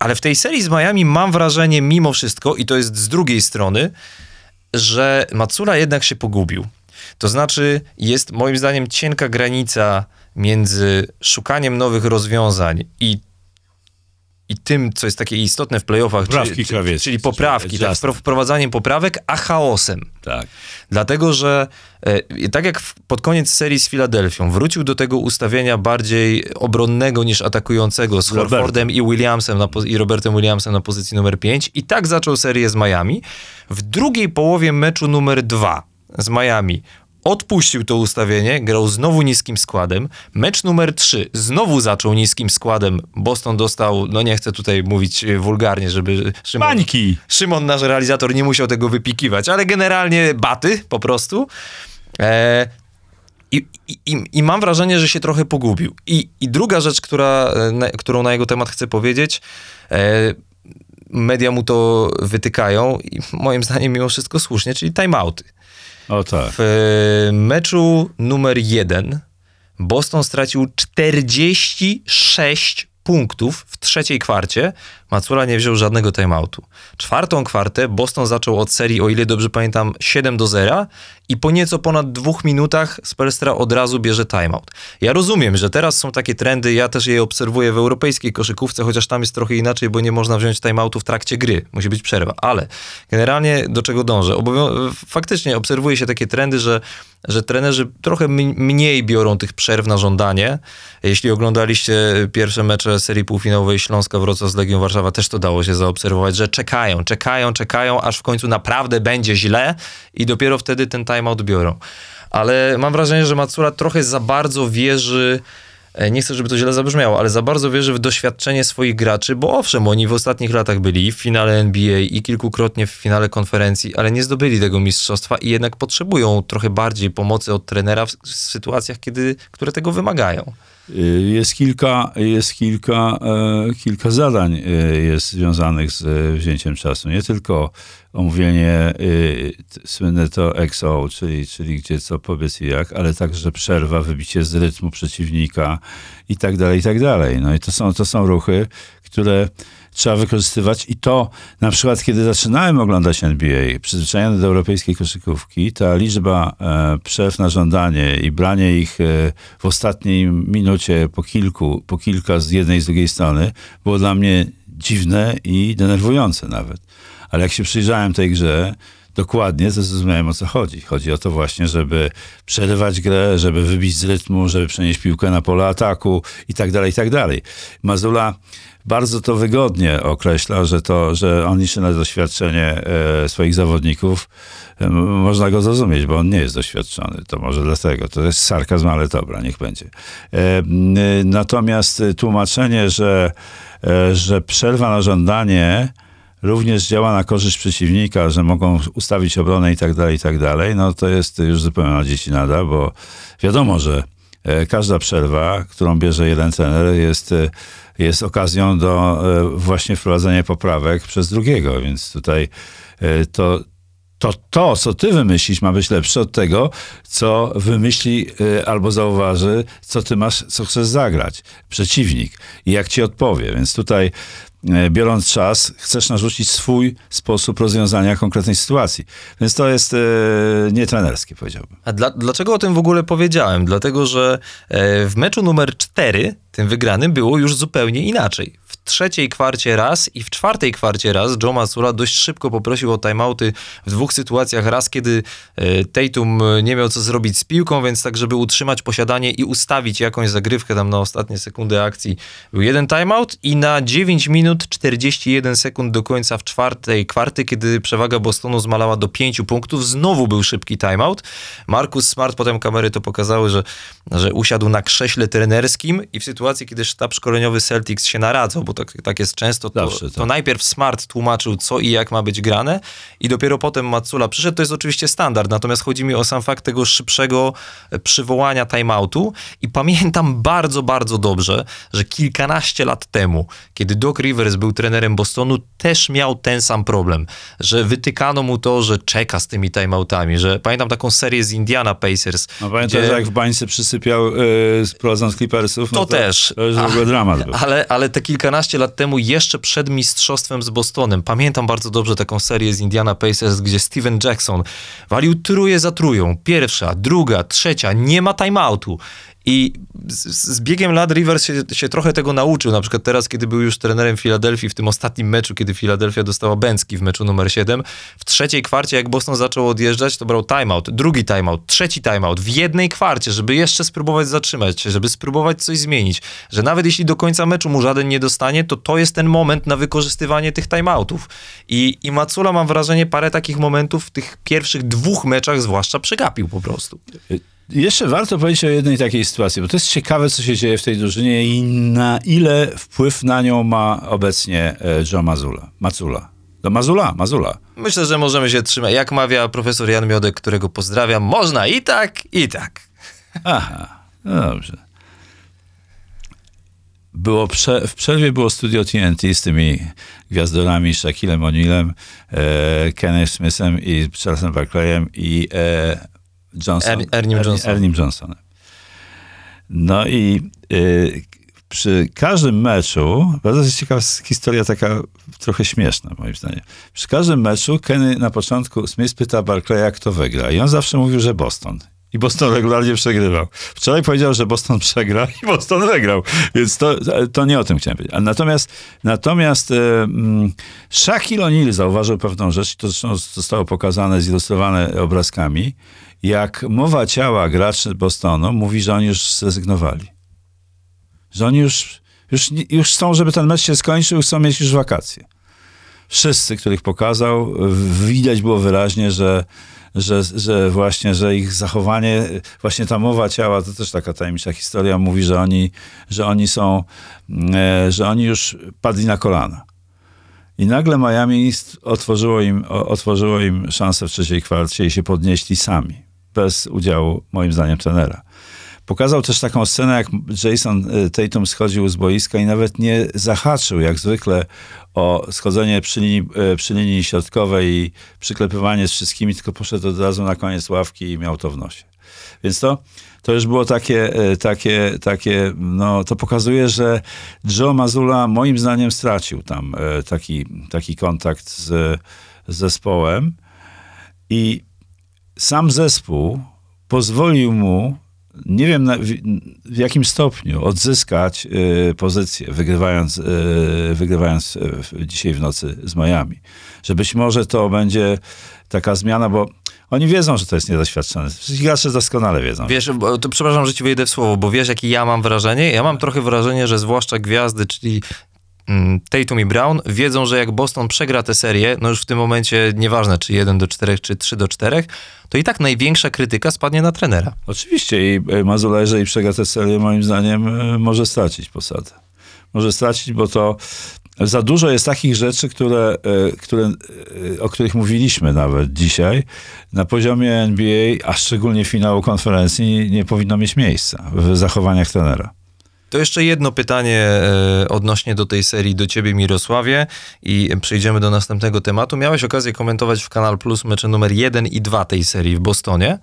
Ale w tej serii z Miami mam wrażenie, mimo wszystko, i to jest z drugiej strony, że Matsura jednak się pogubił. To znaczy, jest moim zdaniem cienka granica między szukaniem nowych rozwiązań i i tym, co jest takie istotne w playoffach, czyli, czyli poprawki, tak, wprowadzaniem poprawek, a chaosem. Tak. Dlatego, że e, tak jak w, pod koniec serii z Filadelfią wrócił do tego ustawienia bardziej obronnego niż atakującego z Robertem. Horfordem i Williamsem na, i Robertem Williamsem na pozycji numer 5 i tak zaczął serię z Miami. W drugiej połowie meczu numer 2 z Miami odpuścił to ustawienie, grał znowu niskim składem. Mecz numer 3 znowu zaczął niskim składem. Boston dostał, no nie chcę tutaj mówić e, wulgarnie, żeby Szymon, Bańki. Szymon, nasz realizator, nie musiał tego wypikiwać, ale generalnie baty po prostu. E, i, i, I, mam wrażenie, że się trochę pogubił. I, i druga rzecz, która, e, na, którą na jego temat chcę powiedzieć, media mu to wytykają i moim zdaniem mimo wszystko słusznie, czyli timeouty. O tak. W e, meczu numer jeden Boston stracił 46 punktów w trzeciej kwarcie, Macula nie wziął żadnego timeoutu. Czwartą kwartę Boston zaczął od serii, o ile dobrze pamiętam, 7 do 0 i po nieco ponad dwóch minutach Spelstra od razu bierze timeout. Ja rozumiem, że teraz są takie trendy, ja też je obserwuję w europejskiej koszykówce, chociaż tam jest trochę inaczej, bo nie można wziąć timeoutu w trakcie gry, musi być przerwa, ale generalnie do czego dążę? Obowią- faktycznie obserwuje się takie trendy, że, że trenerzy trochę mniej biorą tych przerw na żądanie. Jeśli oglądaliście pierwsze mecze serii półfinałowej Śląska Wrocław z Legią Warszawa, Warszawa też to dało się zaobserwować, że czekają, czekają, czekają, aż w końcu naprawdę będzie źle i dopiero wtedy ten timeout biorą. Ale mam wrażenie, że Matsura trochę za bardzo wierzy e, nie chcę, żeby to źle zabrzmiało, ale za bardzo wierzy w doświadczenie swoich graczy, bo owszem, oni w ostatnich latach byli w finale NBA i kilkukrotnie w finale konferencji, ale nie zdobyli tego mistrzostwa i jednak potrzebują trochę bardziej pomocy od trenera w sytuacjach, kiedy, które tego wymagają. Y, jest kilka, jest kilka, e, kilka zadań e, jest związanych z e, wzięciem czasu. Nie tylko omówienie słynne to XO, czyli, czyli gdzie co, powiedz i jak, ale także przerwa, wybicie z rytmu przeciwnika i tak dalej, i tak dalej. No i to są, to są ruchy, które trzeba wykorzystywać i to na przykład, kiedy zaczynałem oglądać NBA, przyzwyczajony do europejskiej koszykówki, ta liczba e, na żądanie i branie ich e, w ostatniej minucie po kilku, po kilka z jednej i z drugiej strony było dla mnie dziwne i denerwujące nawet. Ale jak się przyjrzałem tej grze, dokładnie zrozumiałem o co chodzi. Chodzi o to właśnie, żeby przerywać grę, żeby wybić z rytmu, żeby przenieść piłkę na pole ataku i tak dalej, i tak dalej. Mazula bardzo to wygodnie określa, że, to, że on liczy na doświadczenie e, swoich zawodników. E, można go zrozumieć, bo on nie jest doświadczony. To może dlatego. To jest sarkazm, ale dobra, niech będzie. E, natomiast tłumaczenie, że, że przerwa na żądanie również działa na korzyść przeciwnika, że mogą ustawić obronę i tak dalej, i tak dalej, no to jest już zupełnie na dzieci nada, bo wiadomo, że każda przerwa, którą bierze jeden trener jest jest okazją do e, właśnie wprowadzenia poprawek przez drugiego, więc tutaj e, to, to, to, co ty wymyślisz, ma być lepsze od tego, co wymyśli e, albo zauważy, co ty masz, co chcesz zagrać. Przeciwnik. I jak ci odpowie. Więc tutaj E, biorąc czas, chcesz narzucić swój sposób rozwiązania konkretnej sytuacji. Więc to jest e, nietrenerskie, powiedziałbym. A dla, dlaczego o tym w ogóle powiedziałem? Dlatego, że e, w meczu numer 4, tym wygranym, było już zupełnie inaczej. Trzeciej kwarcie raz i w czwartej kwarcie raz Joe Mazzulla dość szybko poprosił o timeouty w dwóch sytuacjach. Raz, kiedy e, Tatum e, nie miał co zrobić z piłką, więc tak, żeby utrzymać posiadanie i ustawić jakąś zagrywkę tam na ostatnie sekundy akcji, był jeden timeout i na 9 minut 41 sekund do końca w czwartej kwarty, kiedy przewaga Bostonu zmalała do 5 punktów, znowu był szybki timeout. Markus Smart, potem kamery to pokazały, że, że usiadł na krześle trenerskim i w sytuacji, kiedy sztab szkoleniowy Celtics się naradzał, bo tak, tak jest często, to, Zawsze tak. to najpierw Smart tłumaczył, co i jak ma być grane i dopiero potem Matsula przyszedł. To jest oczywiście standard, natomiast chodzi mi o sam fakt tego szybszego e, przywołania timeoutu i pamiętam bardzo, bardzo dobrze, że kilkanaście lat temu, kiedy Doc Rivers był trenerem Bostonu, też miał ten sam problem, że wytykano mu to, że czeka z tymi timeoutami, że pamiętam taką serię z Indiana Pacers. No pamiętasz, gdzie- jak w bańce przysypiał yy, prowadząc Clippersów? No To też. To już w ogóle dramat był. [laughs] Ale, ale te kilkanaście lat temu, jeszcze przed mistrzostwem z Bostonem, pamiętam bardzo dobrze taką serię z Indiana Pacers, gdzie Steven Jackson walił truje za trują. Pierwsza, druga, trzecia, nie ma timeoutu. I z, z biegiem lat Rivers się, się trochę tego nauczył. Na przykład teraz, kiedy był już trenerem Filadelfii w tym ostatnim meczu, kiedy Filadelfia dostała Bęcki w meczu numer 7, w trzeciej kwarcie, jak Boston zaczął odjeżdżać, to brał timeout, drugi timeout, trzeci timeout w jednej kwarcie, żeby jeszcze spróbować zatrzymać się, żeby spróbować coś zmienić. Że nawet jeśli do końca meczu mu żaden nie dostanie, to to jest ten moment na wykorzystywanie tych timeoutów. I, i Macula, mam wrażenie, parę takich momentów w tych pierwszych dwóch meczach zwłaszcza przegapił po prostu. Jeszcze warto powiedzieć o jednej takiej sytuacji, bo to jest ciekawe, co się dzieje w tej drużynie i na ile wpływ na nią ma obecnie e, Joe Mazula. Macula. Do Mazula, Mazula. Myślę, że możemy się trzymać. Jak mawia profesor Jan Miodek, którego pozdrawiam, można i tak, i tak. Aha, no dobrze. Było prze, w przerwie było studio TNT z tymi gwiazdorami Shaquillem O'Nealem, e, Kenny Smithem i Charlesem Barkleyem i e, Johnson, Er- Ernim Johnsonem. Ernim Johnsonem. No i e, przy każdym meczu, bardzo jest ciekawa historia taka trochę śmieszna moim zdaniem. Przy każdym meczu Kenny na początku Smith pyta Barclaya, kto wygra i on zawsze mówił, że Boston. I Boston regularnie przegrywał. Wczoraj powiedział, że Boston [laughs] przegra i Boston wygrał. Więc to, to nie o tym chciałem powiedzieć. Natomiast, natomiast mm, Shaquille O'Neal zauważył pewną rzecz, i to zresztą zostało pokazane, zilustrowane obrazkami, jak mowa ciała graczy Bostonu mówi, że oni już zrezygnowali. Że oni już, już, już chcą, żeby ten mecz się skończył, chcą mieć już wakacje. Wszyscy, których pokazał, widać było wyraźnie, że, że, że właśnie, że ich zachowanie, właśnie ta mowa ciała, to też taka tajemnicza historia, mówi, że oni, że oni są, e, że oni już padli na kolana. I nagle Miami otworzyło im, otworzyło im szansę w trzeciej kwarcie i się podnieśli sami, bez udziału, moim zdaniem, trenera. Pokazał też taką scenę, jak Jason y, Tatum schodził z boiska i nawet nie zahaczył, jak zwykle, o schodzenie przy linii, y, przy linii środkowej i przyklepywanie z wszystkimi, tylko poszedł od razu na koniec ławki i miał to w nosie. Więc to, to już było takie, y, takie, takie, no to pokazuje, że Joe Mazula moim zdaniem stracił tam taki, taki kontakt z, z zespołem i sam zespół pozwolił mu, nie wiem na, w, w jakim stopniu, odzyskać y, pozycję, wygrywając, y, wygrywając y, dzisiaj w nocy z Miami. Że być może to będzie taka zmiana, bo oni wiedzą, że to jest niedoświadczone. Gracze doskonale wiedzą. Wiesz, bo, to przepraszam, że ci wejdę w słowo, bo wiesz, jakie ja mam wrażenie? Ja mam trochę wrażenie, że zwłaszcza gwiazdy, czyli Tatum i Brown, wiedzą, że jak Boston przegra tę serię, no już w tym momencie nieważne, czy 1 do 4, czy 3 do 4, to i tak największa krytyka spadnie na trenera. Oczywiście i e, Mazula, jeżeli przegra tę serię, moim zdaniem e, może stracić posadę. Może stracić, bo to za dużo jest takich rzeczy, które, e, które, o których mówiliśmy nawet dzisiaj, na poziomie NBA, a szczególnie finału konferencji, nie powinno mieć miejsca w zachowaniach trenera. To jeszcze jedno pytanie e, odnośnie do tej serii do ciebie, Mirosławie, i przejdziemy do następnego tematu. Miałeś okazję komentować w Kanal Plus mecze numer 1 i 2 tej serii w Bostonie.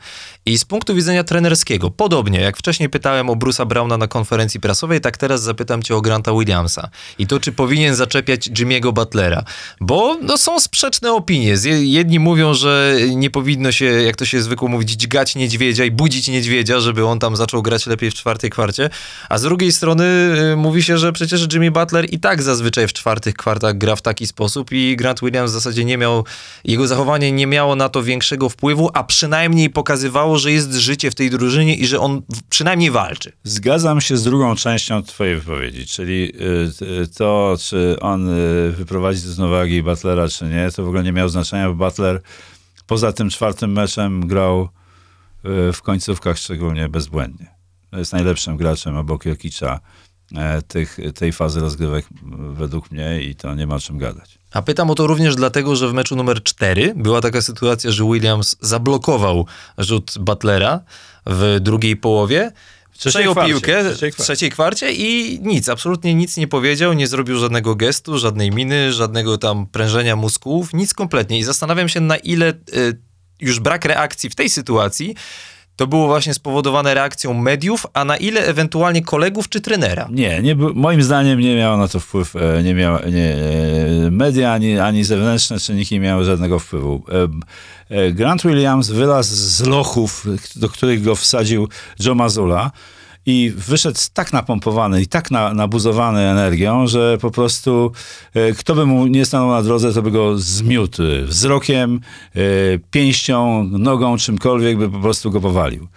I z punktu widzenia trenerskiego, podobnie jak wcześniej pytałem o Bruce'a Browna na konferencji prasowej, tak teraz zapytam cię o Granta Williamsa. I to, czy powinien zaczepiać Jimmy'ego Butlera. Bo no, są sprzeczne opinie. Jedni mówią, że nie powinno się, jak to się zwykło mówić, dźgać niedźwiedzia i budzić niedźwiedzia, żeby on tam zaczął grać lepiej w czwartej kwarcie. A z drugiej strony y, mówi się, że przecież Jimmy Butler i tak zazwyczaj w czwartych kwartach gra w taki sposób i Grant Williams w zasadzie nie miał, jego zachowanie nie miało na to większego wpływu, a przynajmniej pokazywało, że jest życie w tej drużynie i że on przynajmniej walczy. Zgadzam się z drugą częścią twojej wypowiedzi, czyli y, y, to, czy on wyprowadzi z równowagi Butlera, czy nie, to w ogóle nie miało znaczenia, bo Butler poza tym czwartym meczem grał w końcówkach szczególnie bezbłędnie. Jest najlepszym graczem obok Jokicza e, tych, tej fazy rozgrywek według mnie i to nie ma o czym gadać. A pytam o to również dlatego, że w meczu numer 4 była taka sytuacja, że Williams zablokował rzut Butlera w drugiej połowie. trzeciej Przejął piłkę w trzeciej w trzeciej kwarcie i nic, absolutnie nic nie powiedział, nie zrobił żadnego gestu, żadnej miny, żadnego tam prężenia mózgów, nic kompletnie. I zastanawiam się, na ile y, już brak reakcji w tej sytuacji to było właśnie spowodowane reakcją mediów, a na ile ewentualnie kolegów czy trenera. Nie, nie moim zdaniem nie miało na to wpływ, e, nie miało, nie, e, media ani, ani zewnętrzne czynniki nie miały żadnego wpływu. E, Grant Williams wylazł z lochów, do których go wsadził Joe Mazula i wyszedł tak napompowany i tak na, nabuzowany energią, że po prostu e, kto by mu nie stanął na drodze, to by go zmiótł wzrokiem, e, pięścią, nogą, czymkolwiek by po prostu go powalił.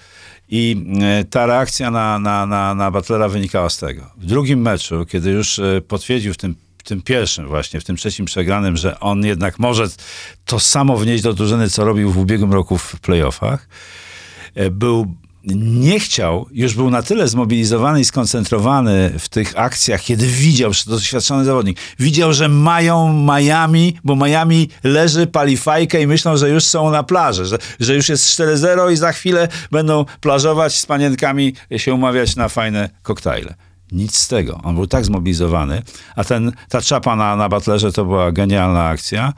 I e, ta reakcja na, na, na, na Butlera wynikała z tego. W drugim meczu, kiedy już potwierdził w tym, w tym pierwszym właśnie, w tym trzecim przegranym, że on jednak może to samo wnieść do drużyny, co robił w ubiegłym roku w playoffach, był nie chciał, już był na tyle zmobilizowany i skoncentrowany w tych akcjach, kiedy widział, że to doświadczony zawodnik, widział, że mają Miami, bo Miami leży, pali fajkę i myślą, że już są na plaży, że, że już jest 4-0 i za chwilę będą plażować z panienkami, się umawiać na fajne koktajle. Nic z tego. On był tak zmobilizowany, a ten, ta czapa na, na Butlerze to była genialna akcja.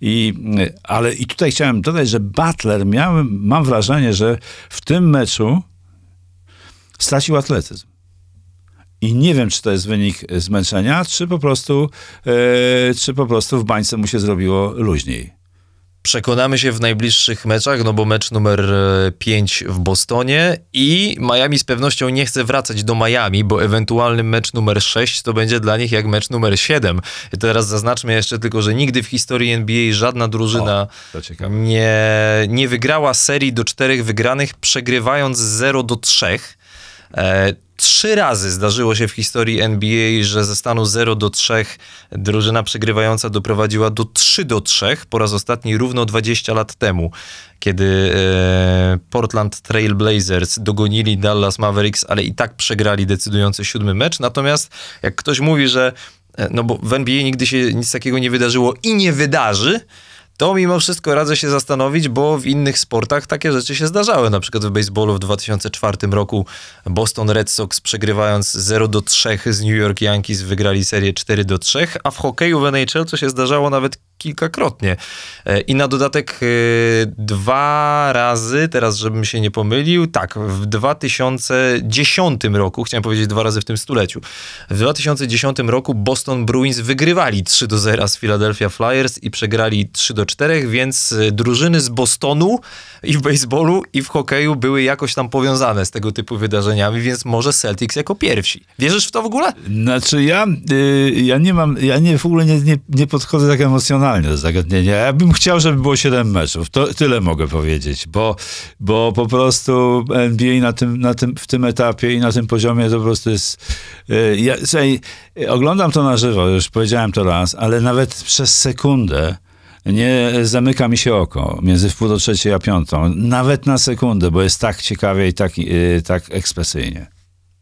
I, y, ale i tutaj chciałem dodać, że Butler miałem, mam wrażenie, że w tym meczu stracił atletyzm. I nie wiem, czy to jest wynik zmęczenia, czy po prostu, e, czy po prostu w bańce mu się zrobiło luźniej. Przekonamy się w najbliższych meczach, no bo mecz numer 5 w Bostonie i Miami z pewnością nie chce wracać do Miami, bo ewentualny mecz numer 6 to będzie dla nich jak mecz numer 7. I teraz zaznaczmy jeszcze tylko, że nigdy w historii NBA żadna drużyna ciekawe. nie, nie wygrała serii do czterech wygranych, przegrywając 0 do 3. Trzy razy zdarzyło się w historii NBA, że ze stanu 0 do 3 drużyna przegrywająca doprowadziła do 3 do 3, po raz ostatni równo 20 lat temu, kiedy e, Portland Trail Blazers dogonili Dallas Mavericks, ale i tak przegrali decydujący siódmy mecz. Natomiast jak ktoś mówi, że e, no bo w NBA nigdy się nic takiego nie wydarzyło i nie wydarzy, to mimo wszystko radzę się zastanowić, bo w innych sportach takie rzeczy się zdarzały. Na przykład w baseballu w 2004 roku Boston Red Sox przegrywając 0 do 3 z New York Yankees wygrali serię 4 do 3, a w hokeju w NHL to się zdarzało nawet kilkakrotnie. E, I na dodatek e, dwa razy, teraz żebym się nie pomylił, tak, w 2010 roku, chciałem powiedzieć dwa razy w tym stuleciu, w 2010 roku Boston Bruins wygrywali 3 do 0 z Philadelphia Flyers i przegrali 3 do 4, więc e, drużyny z Bostonu i w baseballu i w hokeju były jakoś tam powiązane z tego typu wydarzeniami, więc może Celtics jako pierwsi. Wierzysz w to w ogóle? Znaczy ja, y, ja nie mam, ja nie, w ogóle nie, nie, nie podchodzę tak emocjonalnie do zagadnienia. Ja bym chciał, żeby było 7 meczów. To tyle mogę powiedzieć, bo, bo po prostu NBA na tym, na tym, w tym etapie i na tym poziomie to po prostu jest... y, Ja, słuchaj, y, oglądam to na żywo, już powiedziałem to raz, ale nawet przez sekundę nie zamyka mi się oko między wpół do trzeciej a piątą. Nawet na sekundę, bo jest tak ciekawie i tak, y, tak ekspresyjnie.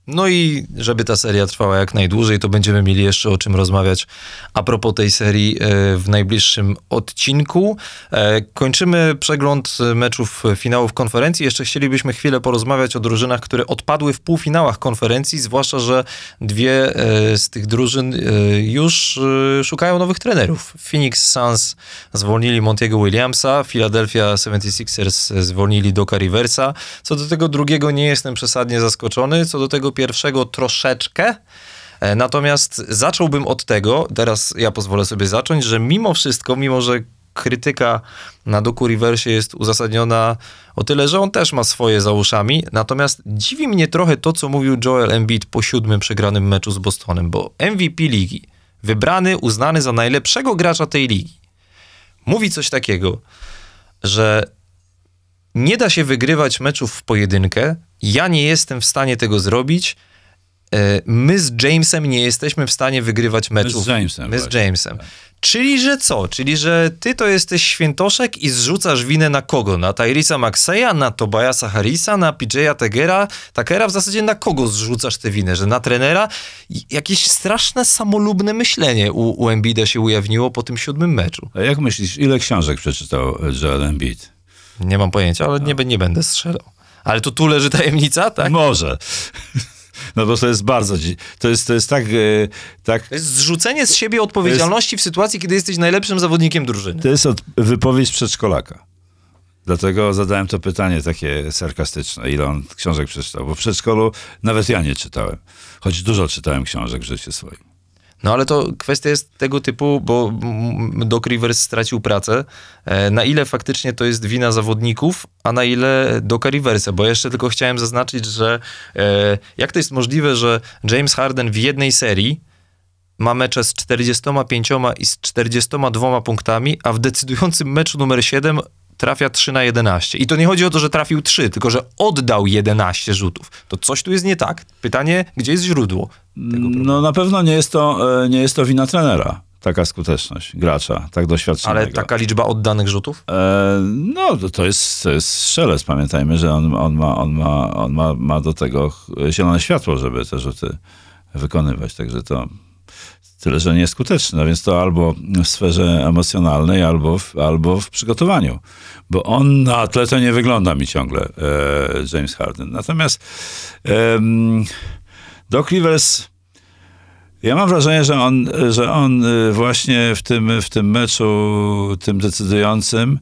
No i żeby ta seria trwała jak najdłużej, to będziemy mieli jeszcze o czym rozmawiać a propos tej serii e, w najbliższym odcinku. E, Kończymy przegląd meczów finałów konferencji. Jeszcze chcielibyśmy chwilę porozmawiać o drużynach, które odpadły w półfinałach konferencji, zwłaszcza, że dwie e, z tych drużyn e, już e, szukają nowych trenerów. Phoenix Suns zwolnili Montiego Williamsa, Philadelphia 76ers zwolnili Doka Riversa. Co do tego drugiego nie jestem przesadnie zaskoczony, co do tego pierwszego troszeczkę. E, Natomiast zacząłbym od tego, teraz ja pozwolę sobie zacząć, że mimo wszystko, mimo że krytyka na Doku Riversie jest uzasadniona o tyle, że on też ma swoje za uszami. Natomiast dziwi mnie trochę to, co mówił Joel Embiid po siódmym przegranym meczu z Bostonem, bo MVP ligi, wybrany, uznany za najlepszego gracza tej ligi, mówi coś takiego, że nie da się wygrywać meczów w pojedynkę. Ja nie jestem w stanie tego zrobić. E, My z Jamesem nie jesteśmy w stanie wygrywać meczów. Jamesem My z. Jamesem. Czyli, że co? Czyli, że ty to jesteś świętoszek i zrzucasz winę na kogo? Na Tyrisa Maxeya, na Tobiasa Harrisa, na PJ'a Tegera? Takera w zasadzie na kogo zrzucasz tę winę? Że na trenera? Jakieś straszne, samolubne myślenie u, u Embida się ujawniło po tym siódmym meczu. A jak myślisz, ile książek przeczytał Joel Embiid? Nie mam pojęcia, ale nie, nie będę strzelał. Ale to tu leży tajemnica, tak? Może. No bo to jest bardzo... To jest, to jest tak... e, tak To jest zrzucenie z siebie odpowiedzialności w sytuacji, kiedy jesteś najlepszym zawodnikiem drużyny. To jest od, wypowiedź przedszkolaka. Dlatego zadałem to pytanie takie sarkastyczne, ile on książek przeczytał. Bo w przedszkolu nawet ja nie czytałem. Choć dużo czytałem książek w życiu swoim. No ale to kwestia jest tego typu, bo Doc Rivers stracił pracę. E, Na ile faktycznie to jest wina zawodników, a na ile Doca Riversa? Bo jeszcze tylko chciałem zaznaczyć, że e, jak to jest możliwe, że James Harden w jednej serii ma mecze z 45 i z 42 punktami, a w decydującym meczu numer 7 trafia 3 na 11. I to nie chodzi o to, że trafił 3, tylko że oddał 11 rzutów. To coś tu jest nie tak. Pytanie, gdzie jest źródło tego problemu? No na pewno nie jest to, e, nie jest to wina trenera. Taka skuteczność gracza, tak doświadczonego. Ale taka liczba oddanych rzutów? E, no, to- to jest, to jest strzelec. Pamiętajmy, że on, on, ma, on, ma, on ma, ma do tego zielone światło, żeby te rzuty wykonywać. Także to tyle, że nieskuteczny. No więc to albo w sferze emocjonalnej, albo w, albo w przygotowaniu. Bo on na atletę nie wygląda mi ciągle, e, James Harden. Natomiast em, Doc Rivers... Ja mam wrażenie, że on, że on y, właśnie w tym, w tym meczu, tym decydującym,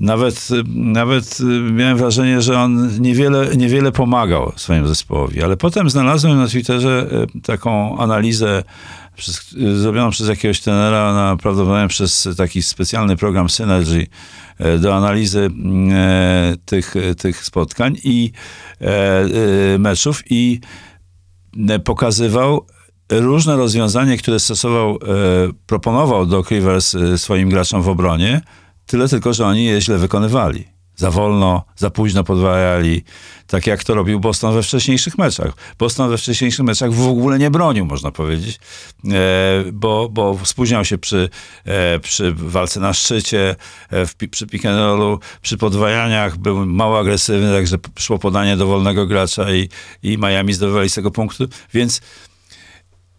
nawet, nawet y, miałem wrażenie, że on niewiele, niewiele pomagał swojemu zespołowi. Ale potem znalazłem na Twitterze y, taką analizę przez, zrobioną przez jakiegoś trenera, na, prawdopodobnie przez taki specjalny program Synergy y, do analizy y, tych, tych spotkań i e, y, meczów i e, pokazywał różne rozwiązanie, które stosował, e, proponował Doc Rivers e, swoim graczom w obronie, tyle tylko, że oni je źle wykonywali. Za wolno, za późno podwajali, tak jak to robił Boston we wcześniejszych meczach. Boston we wcześniejszych meczach w ogóle nie bronił, można powiedzieć, e, bo, bo spóźniał się przy, e, przy walce na szczycie, e, w, przy pick and rollu, przy podwajaniach, był mało agresywny, także szło podanie do wolnego gracza i, i Miami zdobywali z tego punktu, więc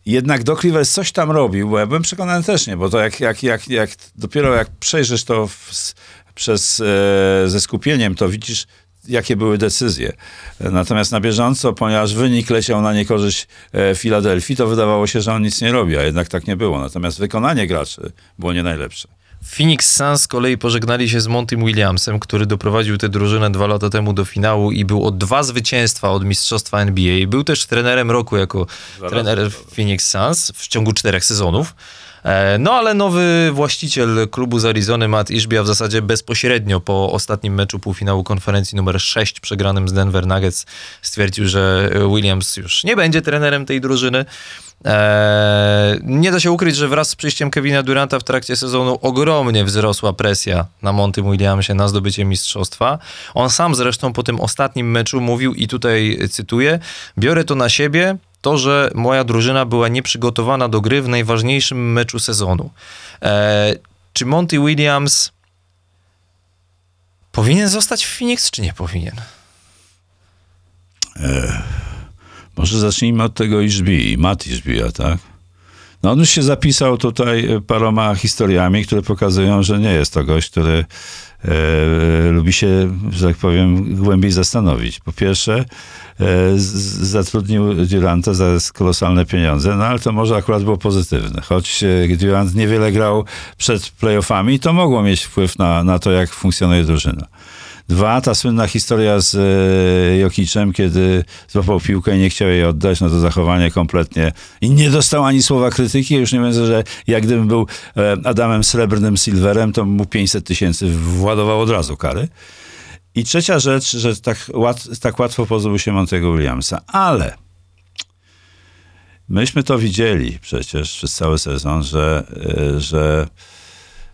jednak Doc Rivers coś tam robił, bo ja byłem przekonany też nie, bo to jak, jak, jak, jak dopiero jak przejrzysz to w, przez, e, ze skupieniem, to widzisz, jakie były decyzje. Natomiast na bieżąco, ponieważ wynik leciał na niekorzyść e, Filadelfii, to wydawało się, że on nic nie robi, a jednak tak nie było. Natomiast wykonanie graczy było nie najlepsze. Phoenix Suns z kolei pożegnali się z Montym Williamsem, który doprowadził tę drużynę dwa lata temu do finału i był o dwa zwycięstwa od mistrzostwa NBA. Był też trenerem roku jako trener. Phoenix Suns w ciągu czterech sezonów. E, No ale nowy właściciel klubu z Arizony, Matt Ishbia, w zasadzie bezpośrednio po ostatnim meczu półfinału konferencji numer 6 przegranym z Denver Nuggets stwierdził, że Williams już nie będzie trenerem tej drużyny. Eee, nie da się ukryć, że wraz z przyjściem Kevina Duranta w trakcie sezonu ogromnie wzrosła presja na Montym Williamsie na zdobycie mistrzostwa. On sam zresztą po tym ostatnim meczu mówił i tutaj cytuję, biorę to na siebie, to, że moja drużyna była nieprzygotowana do gry w najważniejszym meczu sezonu. Eee, czy Monty Williams powinien zostać w Phoenix, czy nie powinien? Może zacznijmy od tego Iżbi, Matt Iżbija, tak? No on już się zapisał tutaj e, paroma historiami, które pokazują, że nie jest to gość, który e, lubi się, że tak powiem, głębiej zastanowić. Po pierwsze, e, z, zatrudnił Duranta za kolosalne pieniądze, no ale to może akurat było pozytywne. Choć e, Durant niewiele grał przed playoffami, to mogło mieć wpływ na, na to, jak funkcjonuje drużyna. Dwa, ta słynna historia z e, Jokiczem, kiedy złapał piłkę i nie chciał jej oddać, no to zachowanie kompletnie. I nie dostał ani słowa krytyki, już nie wiem, że jak gdybym był e, Adamem Srebrnym Silverem, to mu 500 tysięcy władował od razu kary. I trzecia rzecz, że tak, łat, tak łatwo pozbył się Montego Williamsa, ale myśmy to widzieli przecież przez cały sezon, że, e, że,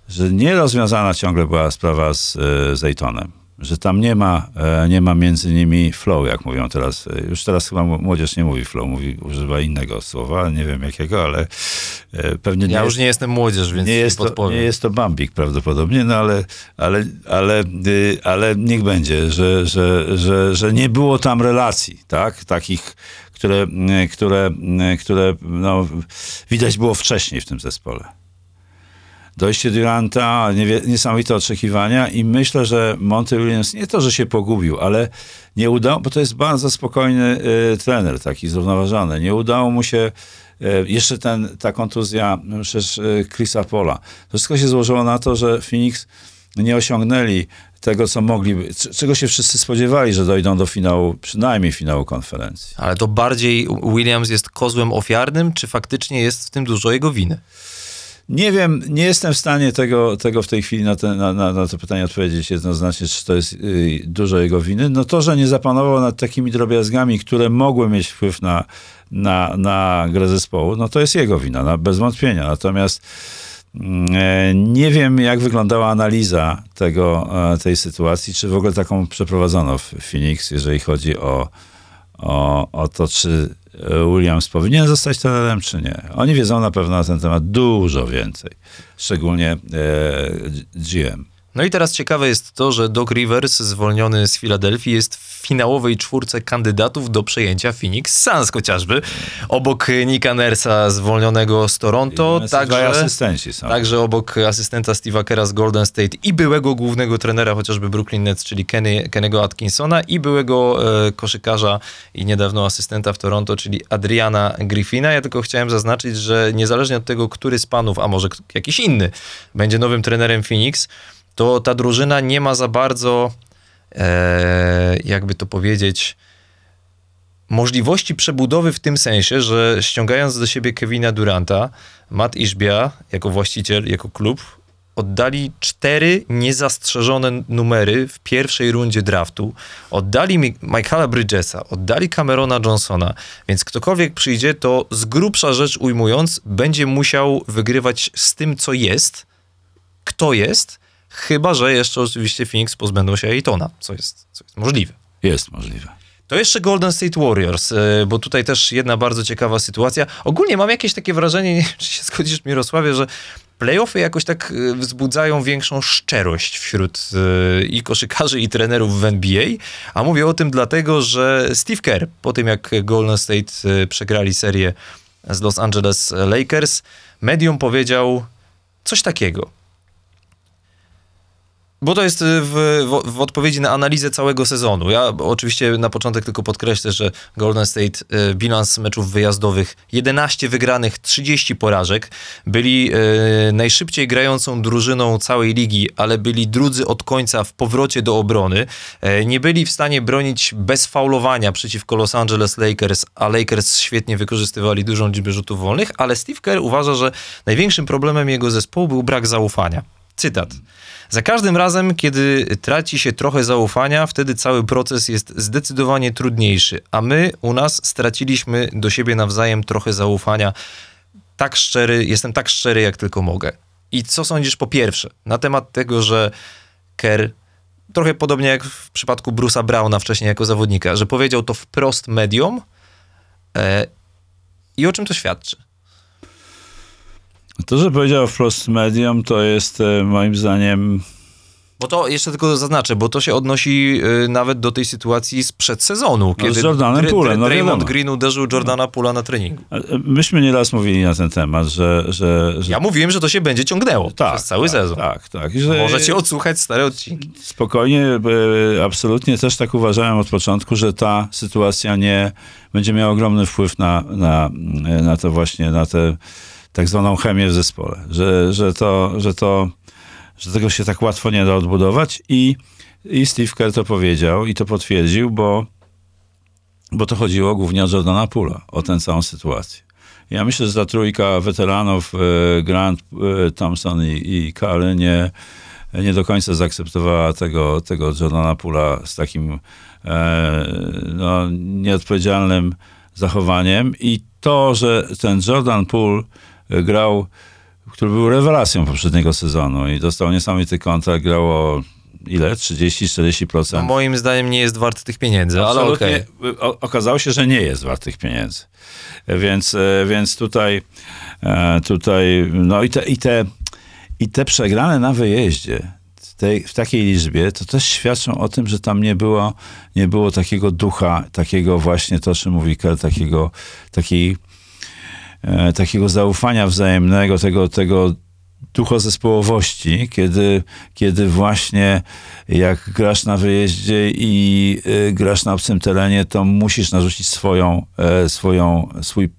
że nierozwiązana ciągle była sprawa z Zaytonem. Że tam nie ma, e, nie ma między nimi flow, jak mówią teraz. E, Już teraz chyba młodzież nie mówi flow, mówi, używa innego słowa, nie wiem jakiego, ale e, pewnie nie Ja jest już nie jestem młodzież, więc nie jest, to, podpowiem. nie jest to Bambik prawdopodobnie, no ale, ale, ale, y, ale niech będzie, że, że, że, że nie było tam relacji, tak? Takich, które, y, które, y, które no, widać było wcześniej w tym zespole. Dojście Duranta, niesamowite oczekiwania i myślę, że Monty Williams nie to, że się pogubił, ale nie udało, bo to jest bardzo spokojny y, trener, taki zrównoważony. Nie udało mu się y, jeszcze ten, ta kontuzja no, przecież y, Chrisa Pola. To wszystko się złożyło na to, że Phoenix nie osiągnęli tego, co mogliby, c- czego się wszyscy spodziewali, że dojdą do finału, przynajmniej finału konferencji. Ale to bardziej Williams jest kozłem ofiarnym, czy faktycznie jest w tym dużo jego winy? Nie wiem, nie jestem w stanie tego, tego w tej chwili na, te, na, na, na to pytanie odpowiedzieć jednoznacznie, czy to jest y, dużo jego winy. No to, że nie zapanował nad takimi drobiazgami, które mogły mieć wpływ na, na, na grę zespołu, no to jest jego wina, na, bez wątpienia. Natomiast mm, e, nie wiem, jak wyglądała analiza tego, e, tej sytuacji, czy w ogóle taką przeprowadzono w Phoenix, jeżeli chodzi o, o, o to, czy Williams powinien zostać trenerem, czy nie. Oni wiedzą na pewno na ten temat dużo więcej, szczególnie e, GM. No i teraz ciekawe jest to, że Doc Rivers, zwolniony z Filadelfii, jest w finałowej czwórce kandydatów do przejęcia Phoenix Suns chociażby. Obok Nika Nersa, zwolnionego z Toronto, także, także obok asystenta Steve'a Kera z Golden State i byłego głównego trenera chociażby Brooklyn Nets, czyli Kenny, Kennego Atkinsona i byłego e, koszykarza i niedawno asystenta w Toronto, czyli Adriana Griffina. Ja tylko chciałem zaznaczyć, że niezależnie od tego, który z panów, a może jakiś inny, będzie nowym trenerem Phoenix, to ta drużyna nie ma za bardzo, e, jakby to powiedzieć, możliwości przebudowy w tym sensie, że ściągając do siebie Kevina Duranta, Matt Ishbia jako właściciel, jako klub, oddali cztery niezastrzeżone numery w pierwszej rundzie draftu, oddali Mi- Michaela Bridgesa, oddali Camerona Johnsona, więc ktokolwiek przyjdzie, to z grubsza rzecz ujmując, będzie musiał wygrywać z tym, co jest, kto jest, chyba, że jeszcze oczywiście Phoenix pozbędą się Aytona, co jest, co jest możliwe. Jest możliwe. To jeszcze Golden State Warriors, e, bo tutaj też jedna bardzo ciekawa sytuacja. Ogólnie mam jakieś takie wrażenie, [laughs] nie wiem, czy się zgodzisz Mirosławie, że playoffy jakoś tak e, wzbudzają większą szczerość wśród e, i koszykarzy, i trenerów w NBA. A mówię o tym dlatego, że Steve Kerr, po tym jak Golden State przegrali serię z Los Angeles Lakers, medium powiedział coś takiego. Bo to jest y, w, w, w odpowiedzi na analizę całego sezonu. Ja oczywiście na początek tylko podkreślę, że Golden State y, bilans meczów wyjazdowych 11 wygranych, 30 porażek. Byli y, najszybciej grającą drużyną całej ligi, ale byli drudzy od końca w powrocie do obrony. E, nie byli w stanie bronić bez faulowania przeciwko Los Angeles Lakers, a Lakers świetnie wykorzystywali dużą liczbę rzutów wolnych, ale Steve Kerr uważa, że największym problemem jego zespołu był brak zaufania. Cytat. Za każdym razem, kiedy traci się trochę zaufania, wtedy cały proces jest zdecydowanie trudniejszy, a my u nas straciliśmy do siebie nawzajem trochę zaufania. Tak szczery, jestem tak szczery, jak tylko mogę. I co sądzisz po pierwsze na temat tego, że Kerr, trochę podobnie jak w przypadku Bruce'a Browna wcześniej jako zawodnika, że powiedział to wprost mediom e, i o czym to świadczy? To, że powiedział wprost medium, to jest e, moim zdaniem Bo to jeszcze tylko zaznaczę, bo to się odnosi y, nawet do tej sytuacji sprzed sezonu, No, z Jordanem Poolem, no Draymond. Green uderzył Jordana Pula na treningu. e, Myśmy nieraz mówili na ten temat, że... że, że Ja mówiłem, że to się będzie ciągnęło przez cały tak, sezon. Tak, tak. I Że Możecie odsłuchać stare odcinki. Spokojnie, e, absolutnie też tak uważałem od początku, że ta sytuacja nie będzie miała ogromny wpływ na, na, na to właśnie, na tę tak zwaną chemię w zespole, że, że, to, że, to, że tego się tak łatwo nie da odbudować i I Steve Kerr to powiedział i to potwierdził, bo, bo to chodziło głównie o Jordana Pula, o tę całą sytuację. Ja myślę, że ta trójka weteranów, e, Grant, e, Thompson i, i nie, nie do końca zaakceptowała tego, tego Jordana Pula z takim e, no, nieodpowiedzialnym zachowaniem i to, że ten Jordan Poole grał, który był rewelacją poprzedniego sezonu i dostał niesamowity kontrakt, grało ile? 30-40%. No, moim zdaniem nie jest wart tych pieniędzy, ale okej. Absolutnie. O- Okazało się, że nie jest wart tych pieniędzy. Więc, e, więc tutaj, e, tutaj, no i te, i te, i te przegrane na wyjeździe w tej, w takiej liczbie, to też świadczą o tym, że tam nie było, nie było takiego ducha, takiego właśnie to, o czym mówi Kel, takiego, takiej, e, takiego zaufania wzajemnego, tego, tego ducha zespołowości, kiedy, kiedy właśnie jak grasz na wyjeździe i y, grasz na obcym terenie, to musisz narzucić swoją, e, swoją, swój,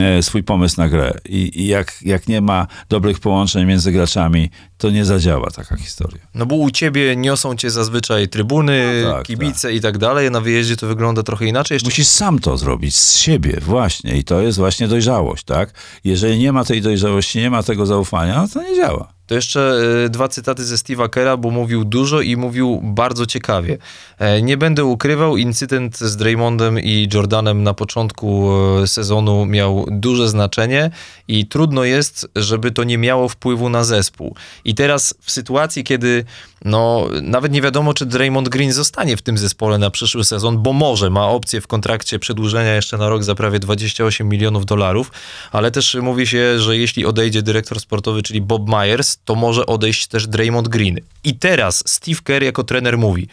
e, swój pomysł na grę. I, i jak, jak nie ma dobrych połączeń między graczami, to nie zadziała taka historia. No bo u ciebie niosą cię zazwyczaj trybuny, No tak, kibice i tak dalej, na wyjeździe to wygląda trochę inaczej. Jeszcze Musisz sam to zrobić z siebie, właśnie. I to jest właśnie dojrzałość, tak? Jeżeli nie ma tej dojrzałości, nie ma tego zaufania, no to nie działa. To jeszcze e, dwa cytaty ze Steve'a Kera, bo mówił dużo i mówił bardzo ciekawie. E, Nie będę ukrywał, incydent z Draymondem i Jordanem na początku e, sezonu miał duże znaczenie i trudno jest, żeby to nie miało wpływu na zespół. I teraz w sytuacji, kiedy no, nawet nie wiadomo, czy Draymond Green zostanie w tym zespole na przyszły sezon, bo może ma opcję w kontrakcie przedłużenia jeszcze na rok za prawie 28 milionów dolarów, ale też mówi się, że jeśli odejdzie dyrektor sportowy, czyli Bob Myers, to może odejść też Draymond Green. I teraz Steve Kerr jako trener mówi,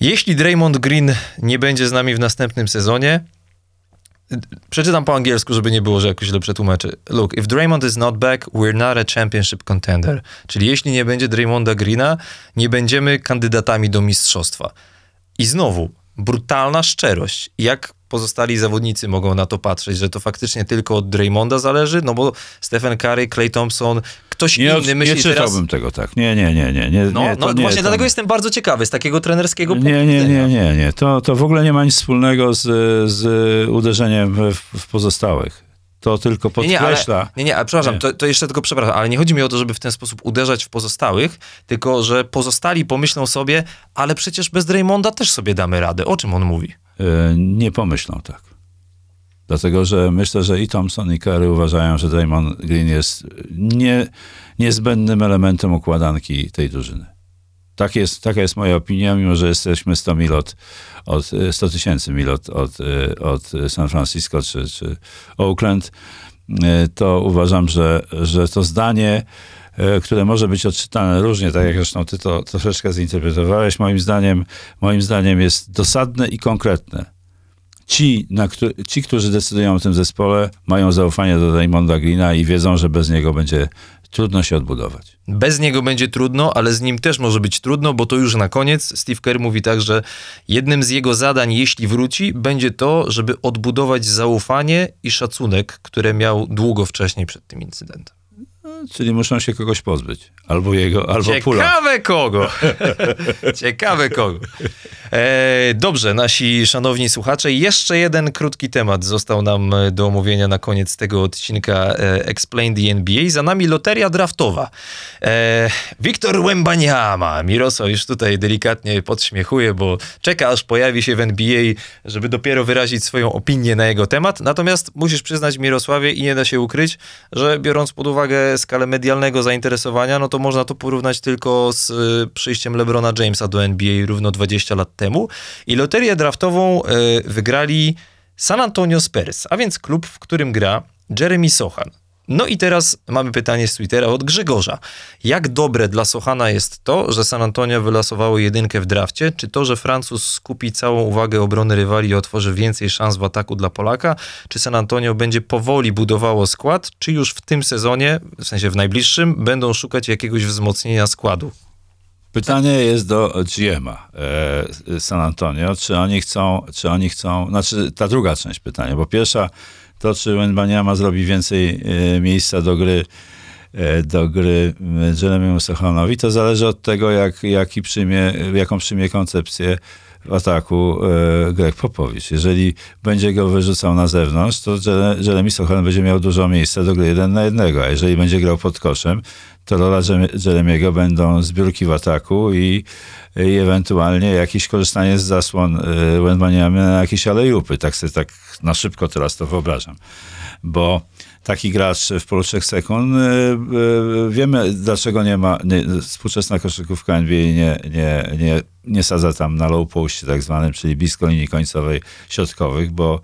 jeśli Draymond Green nie będzie z nami w następnym sezonie, Przeczytam po angielsku, żeby nie było, że jakoś źle przetłumaczę. Look, if Draymond is not back, we're not a championship contender. Czyli jeśli nie będzie Draymonda Greena, nie będziemy kandydatami do mistrzostwa. I znowu, brutalna szczerość. Jak pozostali zawodnicy mogą na to patrzeć, że to faktycznie tylko od Draymonda zależy? No bo Stephen Curry, Clay Thompson, ktoś Nie, inny nie myśli teraz... czytałbym tego tak. Nie, nie, nie, nie. nie, No, nie no nie, właśnie to dlatego nie. jestem bardzo ciekawy z takiego trenerskiego punktu Nie, nie, nie, nie, nie. To, to w ogóle nie ma nic wspólnego z, z uderzeniem w, w pozostałych. To tylko Nie, nie, ale, podkreśla. nie, nie, ale przepraszam, Nie. To, to jeszcze tylko przepraszam, ale nie chodzi mi o to, żeby w ten sposób uderzać w pozostałych, tylko że pozostali pomyślą sobie, ale przecież bez Draymonda też sobie damy radę. O czym on mówi? e, nie pomyślą tak. Dlatego, że myślę, że i Thompson, i Curry uważają, że Draymond Green jest nie, niezbędnym elementem układanki tej drużyny. Tak jest, taka jest moja opinia, mimo że jesteśmy 100 mil od, od e, 100 tysięcy mil od, od, od San Francisco czy, czy Oakland, e, to uważam, że, że to zdanie, e, które może być odczytane różnie, tak jak zresztą ty to troszeczkę zinterpretowałeś, moim zdaniem, moim zdaniem jest dosadne i konkretne. Ci, na, ci, którzy decydują o tym zespole, mają zaufanie do Raymonda Greena i wiedzą, że bez niego będzie trudno się odbudować. Bez niego będzie trudno, ale z nim też może być trudno, bo to już na koniec Steve Kerr mówi tak, że jednym z jego zadań, jeśli wróci, będzie to, żeby odbudować zaufanie i szacunek, które miał długo wcześniej przed tym incydentem. Czyli muszą się kogoś pozbyć. Albo jego, albo Pula. Ciekawe kogo. [laughs] Ciekawe kogo. E, dobrze, nasi szanowni słuchacze, jeszcze jeden krótki temat został nam e, do omówienia na koniec tego odcinka e, Explain the NBA. Za nami loteria draftowa. Wiktor Wembaniama. Miroso już tutaj delikatnie podśmiechuje, bo czeka aż pojawi się w NBA, żeby dopiero wyrazić swoją opinię na jego temat. Natomiast musisz przyznać Mirosławie i nie da się ukryć, że biorąc pod uwagę skalę medialnego zainteresowania, no to można to porównać tylko z przyjściem LeBrona Jamesa do NBA równo 20 lat temu. I loterię draftową y, wygrali San Antonio Spurs, a więc klub, w którym gra Jeremy Sochan. No i teraz mamy pytanie z Twittera od Grzegorza. Jak dobre dla Sochana jest to, że San Antonio wylosowało jedynkę w drafcie, czy to, że Francuz skupi całą uwagę obrony rywali i otworzy więcej szans w ataku dla Polaka, czy San Antonio będzie powoli budowało skład, czy już w tym sezonie, w sensie w najbliższym, będą szukać jakiegoś wzmocnienia składu? Pytanie jest do GM-a e, San Antonio, czy oni chcą, czy oni chcą, znaczy ta druga część pytania, bo pierwsza to, czy Wembanyama zrobi więcej e, miejsca do gry e, do gry m, Jeremiemu Sochanowi. To zależy od tego, jak, jaki przyjmie, jaką przyjmie koncepcję w ataku e, Greg Popowicz. Jeżeli będzie go wyrzucał na zewnątrz, to Jere- Jeremy Sochan będzie miał dużo miejsca do gry jeden na jednego, a jeżeli będzie grał pod koszem, to rola Jerem- Jeremiego będą zbiórki w ataku i, i ewentualnie jakieś korzystanie z zasłon y, Wembaniamy na jakieś alejupy. Tak sobie tak na szybko teraz to wyobrażam. Bo taki gracz w polu 3 sekund, y, y, wiemy dlaczego nie ma, nie, współczesna koszykówka NBA nie, nie, nie, nie sadza tam na low poście tak zwanym, czyli blisko linii końcowej środkowych, bo,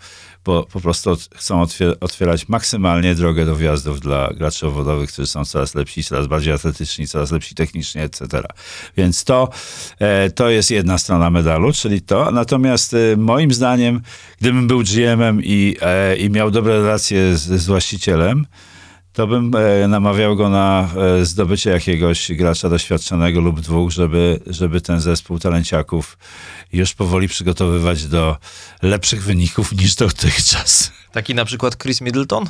bo po prostu chcą otwier- otwierać maksymalnie drogę do wjazdów dla graczy owodowych, którzy są coraz lepsi, coraz bardziej atletyczni, coraz lepsi technicznie, etc. Więc to, e, to jest jedna strona medalu, czyli to. Natomiast e, moim zdaniem, gdybym był GM-em i, e, i miał dobre relacje z, z właścicielem, to bym namawiał go na zdobycie jakiegoś gracza doświadczonego lub dwóch, żeby, żeby ten zespół talenciaków już powoli przygotowywać do lepszych wyników niż dotychczas. Taki na przykład Chris Middleton?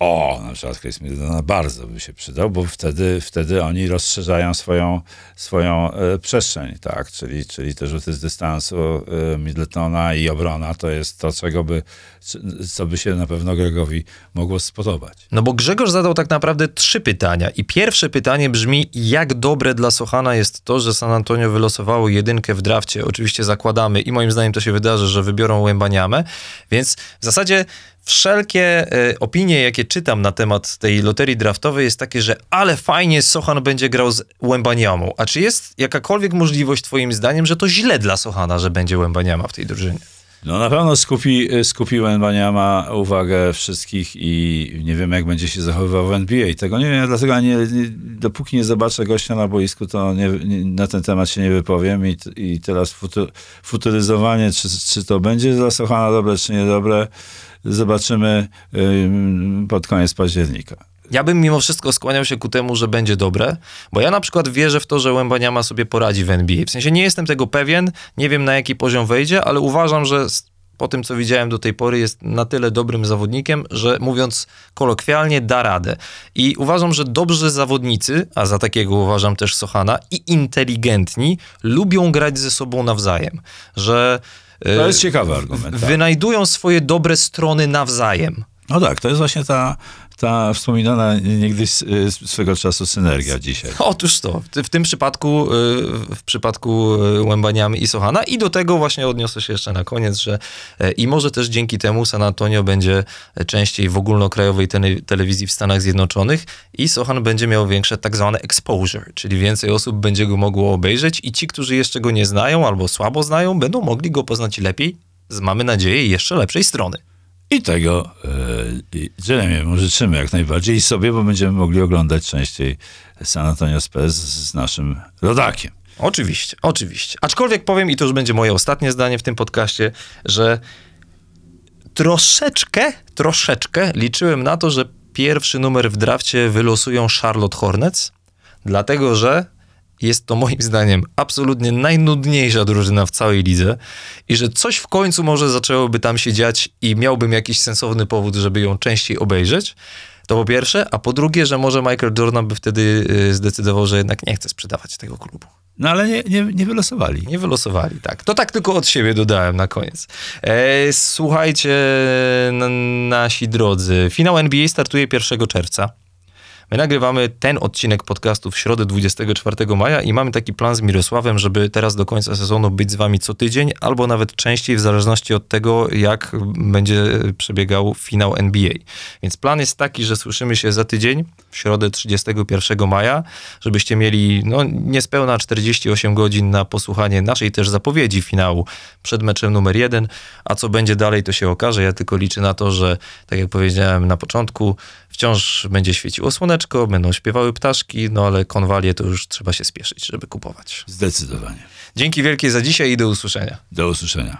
O, na przykład Chris Middleton bardzo by się przydał, bo wtedy, wtedy oni rozszerzają swoją, swoją e, przestrzeń, tak, czyli, czyli te rzuty z dystansu e, Middletona i obrona to jest to, czego by, co by się na pewno Gregowi mogło spodobać. No bo Grzegorz zadał tak naprawdę trzy pytania. I pierwsze pytanie brzmi, jak dobre dla Sochana jest to, że San Antonio wylosowało jedynkę w drafcie. Oczywiście zakładamy i moim zdaniem to się wydarzy, że wybiorą Łębaniamę. Więc w zasadzie wszelkie e, opinie, jakie czytam na temat tej loterii draftowej jest takie, że ale fajnie Sochan będzie grał z Łębaniamą. A czy jest jakakolwiek możliwość twoim zdaniem, że to źle dla Sochana, że będzie Łębaniama w tej drużynie? No na pewno skupi, skupi Wembaniama uwagę wszystkich i nie wiem, jak będzie się zachowywał w NBA. Tego nie wiem, dlatego nie, nie, dopóki nie zobaczę gościa na boisku, to nie, nie, na ten temat się nie wypowiem i, i teraz futu, futuryzowanie, czy, czy to będzie dla Sochana dobre, czy niedobre, zobaczymy ym, pod koniec października. Ja bym mimo wszystko skłaniał się ku temu, że będzie dobre, bo ja na przykład wierzę w to, że Łębaniama sobie poradzi w NBA. W sensie nie jestem tego pewien, nie wiem na jaki poziom wejdzie, ale uważam, że po tym, co widziałem do tej pory, jest na tyle dobrym zawodnikiem, że mówiąc kolokwialnie, da radę. I uważam, że dobrzy zawodnicy, a za takiego uważam też Sochana, i inteligentni, lubią grać ze sobą nawzajem. Że To jest ciekawy argument. Tak. wynajdują swoje dobre strony nawzajem. No tak, to jest właśnie ta, ta wspominana niegdyś y, swego czasu synergia dzisiaj. Otóż to, w, tym przypadku, y, w przypadku y, Łębaniamy i Sochana i do tego właśnie odniosę się jeszcze na koniec, że i może też dzięki temu San Antonio będzie częściej w ogólnokrajowej tele- telewizji w Stanach Zjednoczonych i Sochan będzie miał większe tak zwane exposure, czyli więcej osób będzie go mogło obejrzeć i ci, którzy jeszcze go nie znają albo słabo znają, będą mogli go poznać lepiej z, mamy nadzieję, jeszcze lepszej strony. I tego e, Jeremiemu życzymy jak najbardziej i sobie, bo będziemy mogli oglądać częściej San Antonio Spurs z naszym rodakiem. Oczywiście, oczywiście. Aczkolwiek powiem, i to już będzie moje ostatnie zdanie w tym podcaście, że troszeczkę, troszeczkę liczyłem na to, że pierwszy numer w drafcie wylosują Charlotte Hornets, dlatego że jest to moim zdaniem absolutnie najnudniejsza drużyna w całej lidze i że coś w końcu może zaczęłoby tam się dziać i miałbym jakiś sensowny powód, żeby ją częściej obejrzeć. To po pierwsze, a po drugie, że może Michael Jordan by wtedy y, zdecydował, że jednak nie chce sprzedawać tego klubu. No ale nie, nie, nie wylosowali. Nie wylosowali, tak. To tak tylko od siebie dodałem na koniec. E, słuchajcie, nasi drodzy, finał NBA startuje 1 czerwca. My nagrywamy ten odcinek podcastu w środę 24 maja i mamy taki plan z Mirosławem, żeby teraz do końca sezonu być z wami co tydzień, albo nawet częściej, w zależności od tego, jak będzie przebiegał finał NBA. Więc plan jest taki, że słyszymy się za tydzień, w środę 31 maja, żebyście mieli no, niespełna 48 godzin na posłuchanie naszej też zapowiedzi finału przed meczem numer jeden, a co będzie dalej, to się okaże. Ja tylko liczę na to, że tak jak powiedziałem na początku, wciąż będzie świeciło słoneczko, będą śpiewały ptaszki, no ale konwalie to już trzeba się spieszyć, żeby kupować. Zdecydowanie. Dzięki wielkie za dzisiaj i do usłyszenia. Do usłyszenia.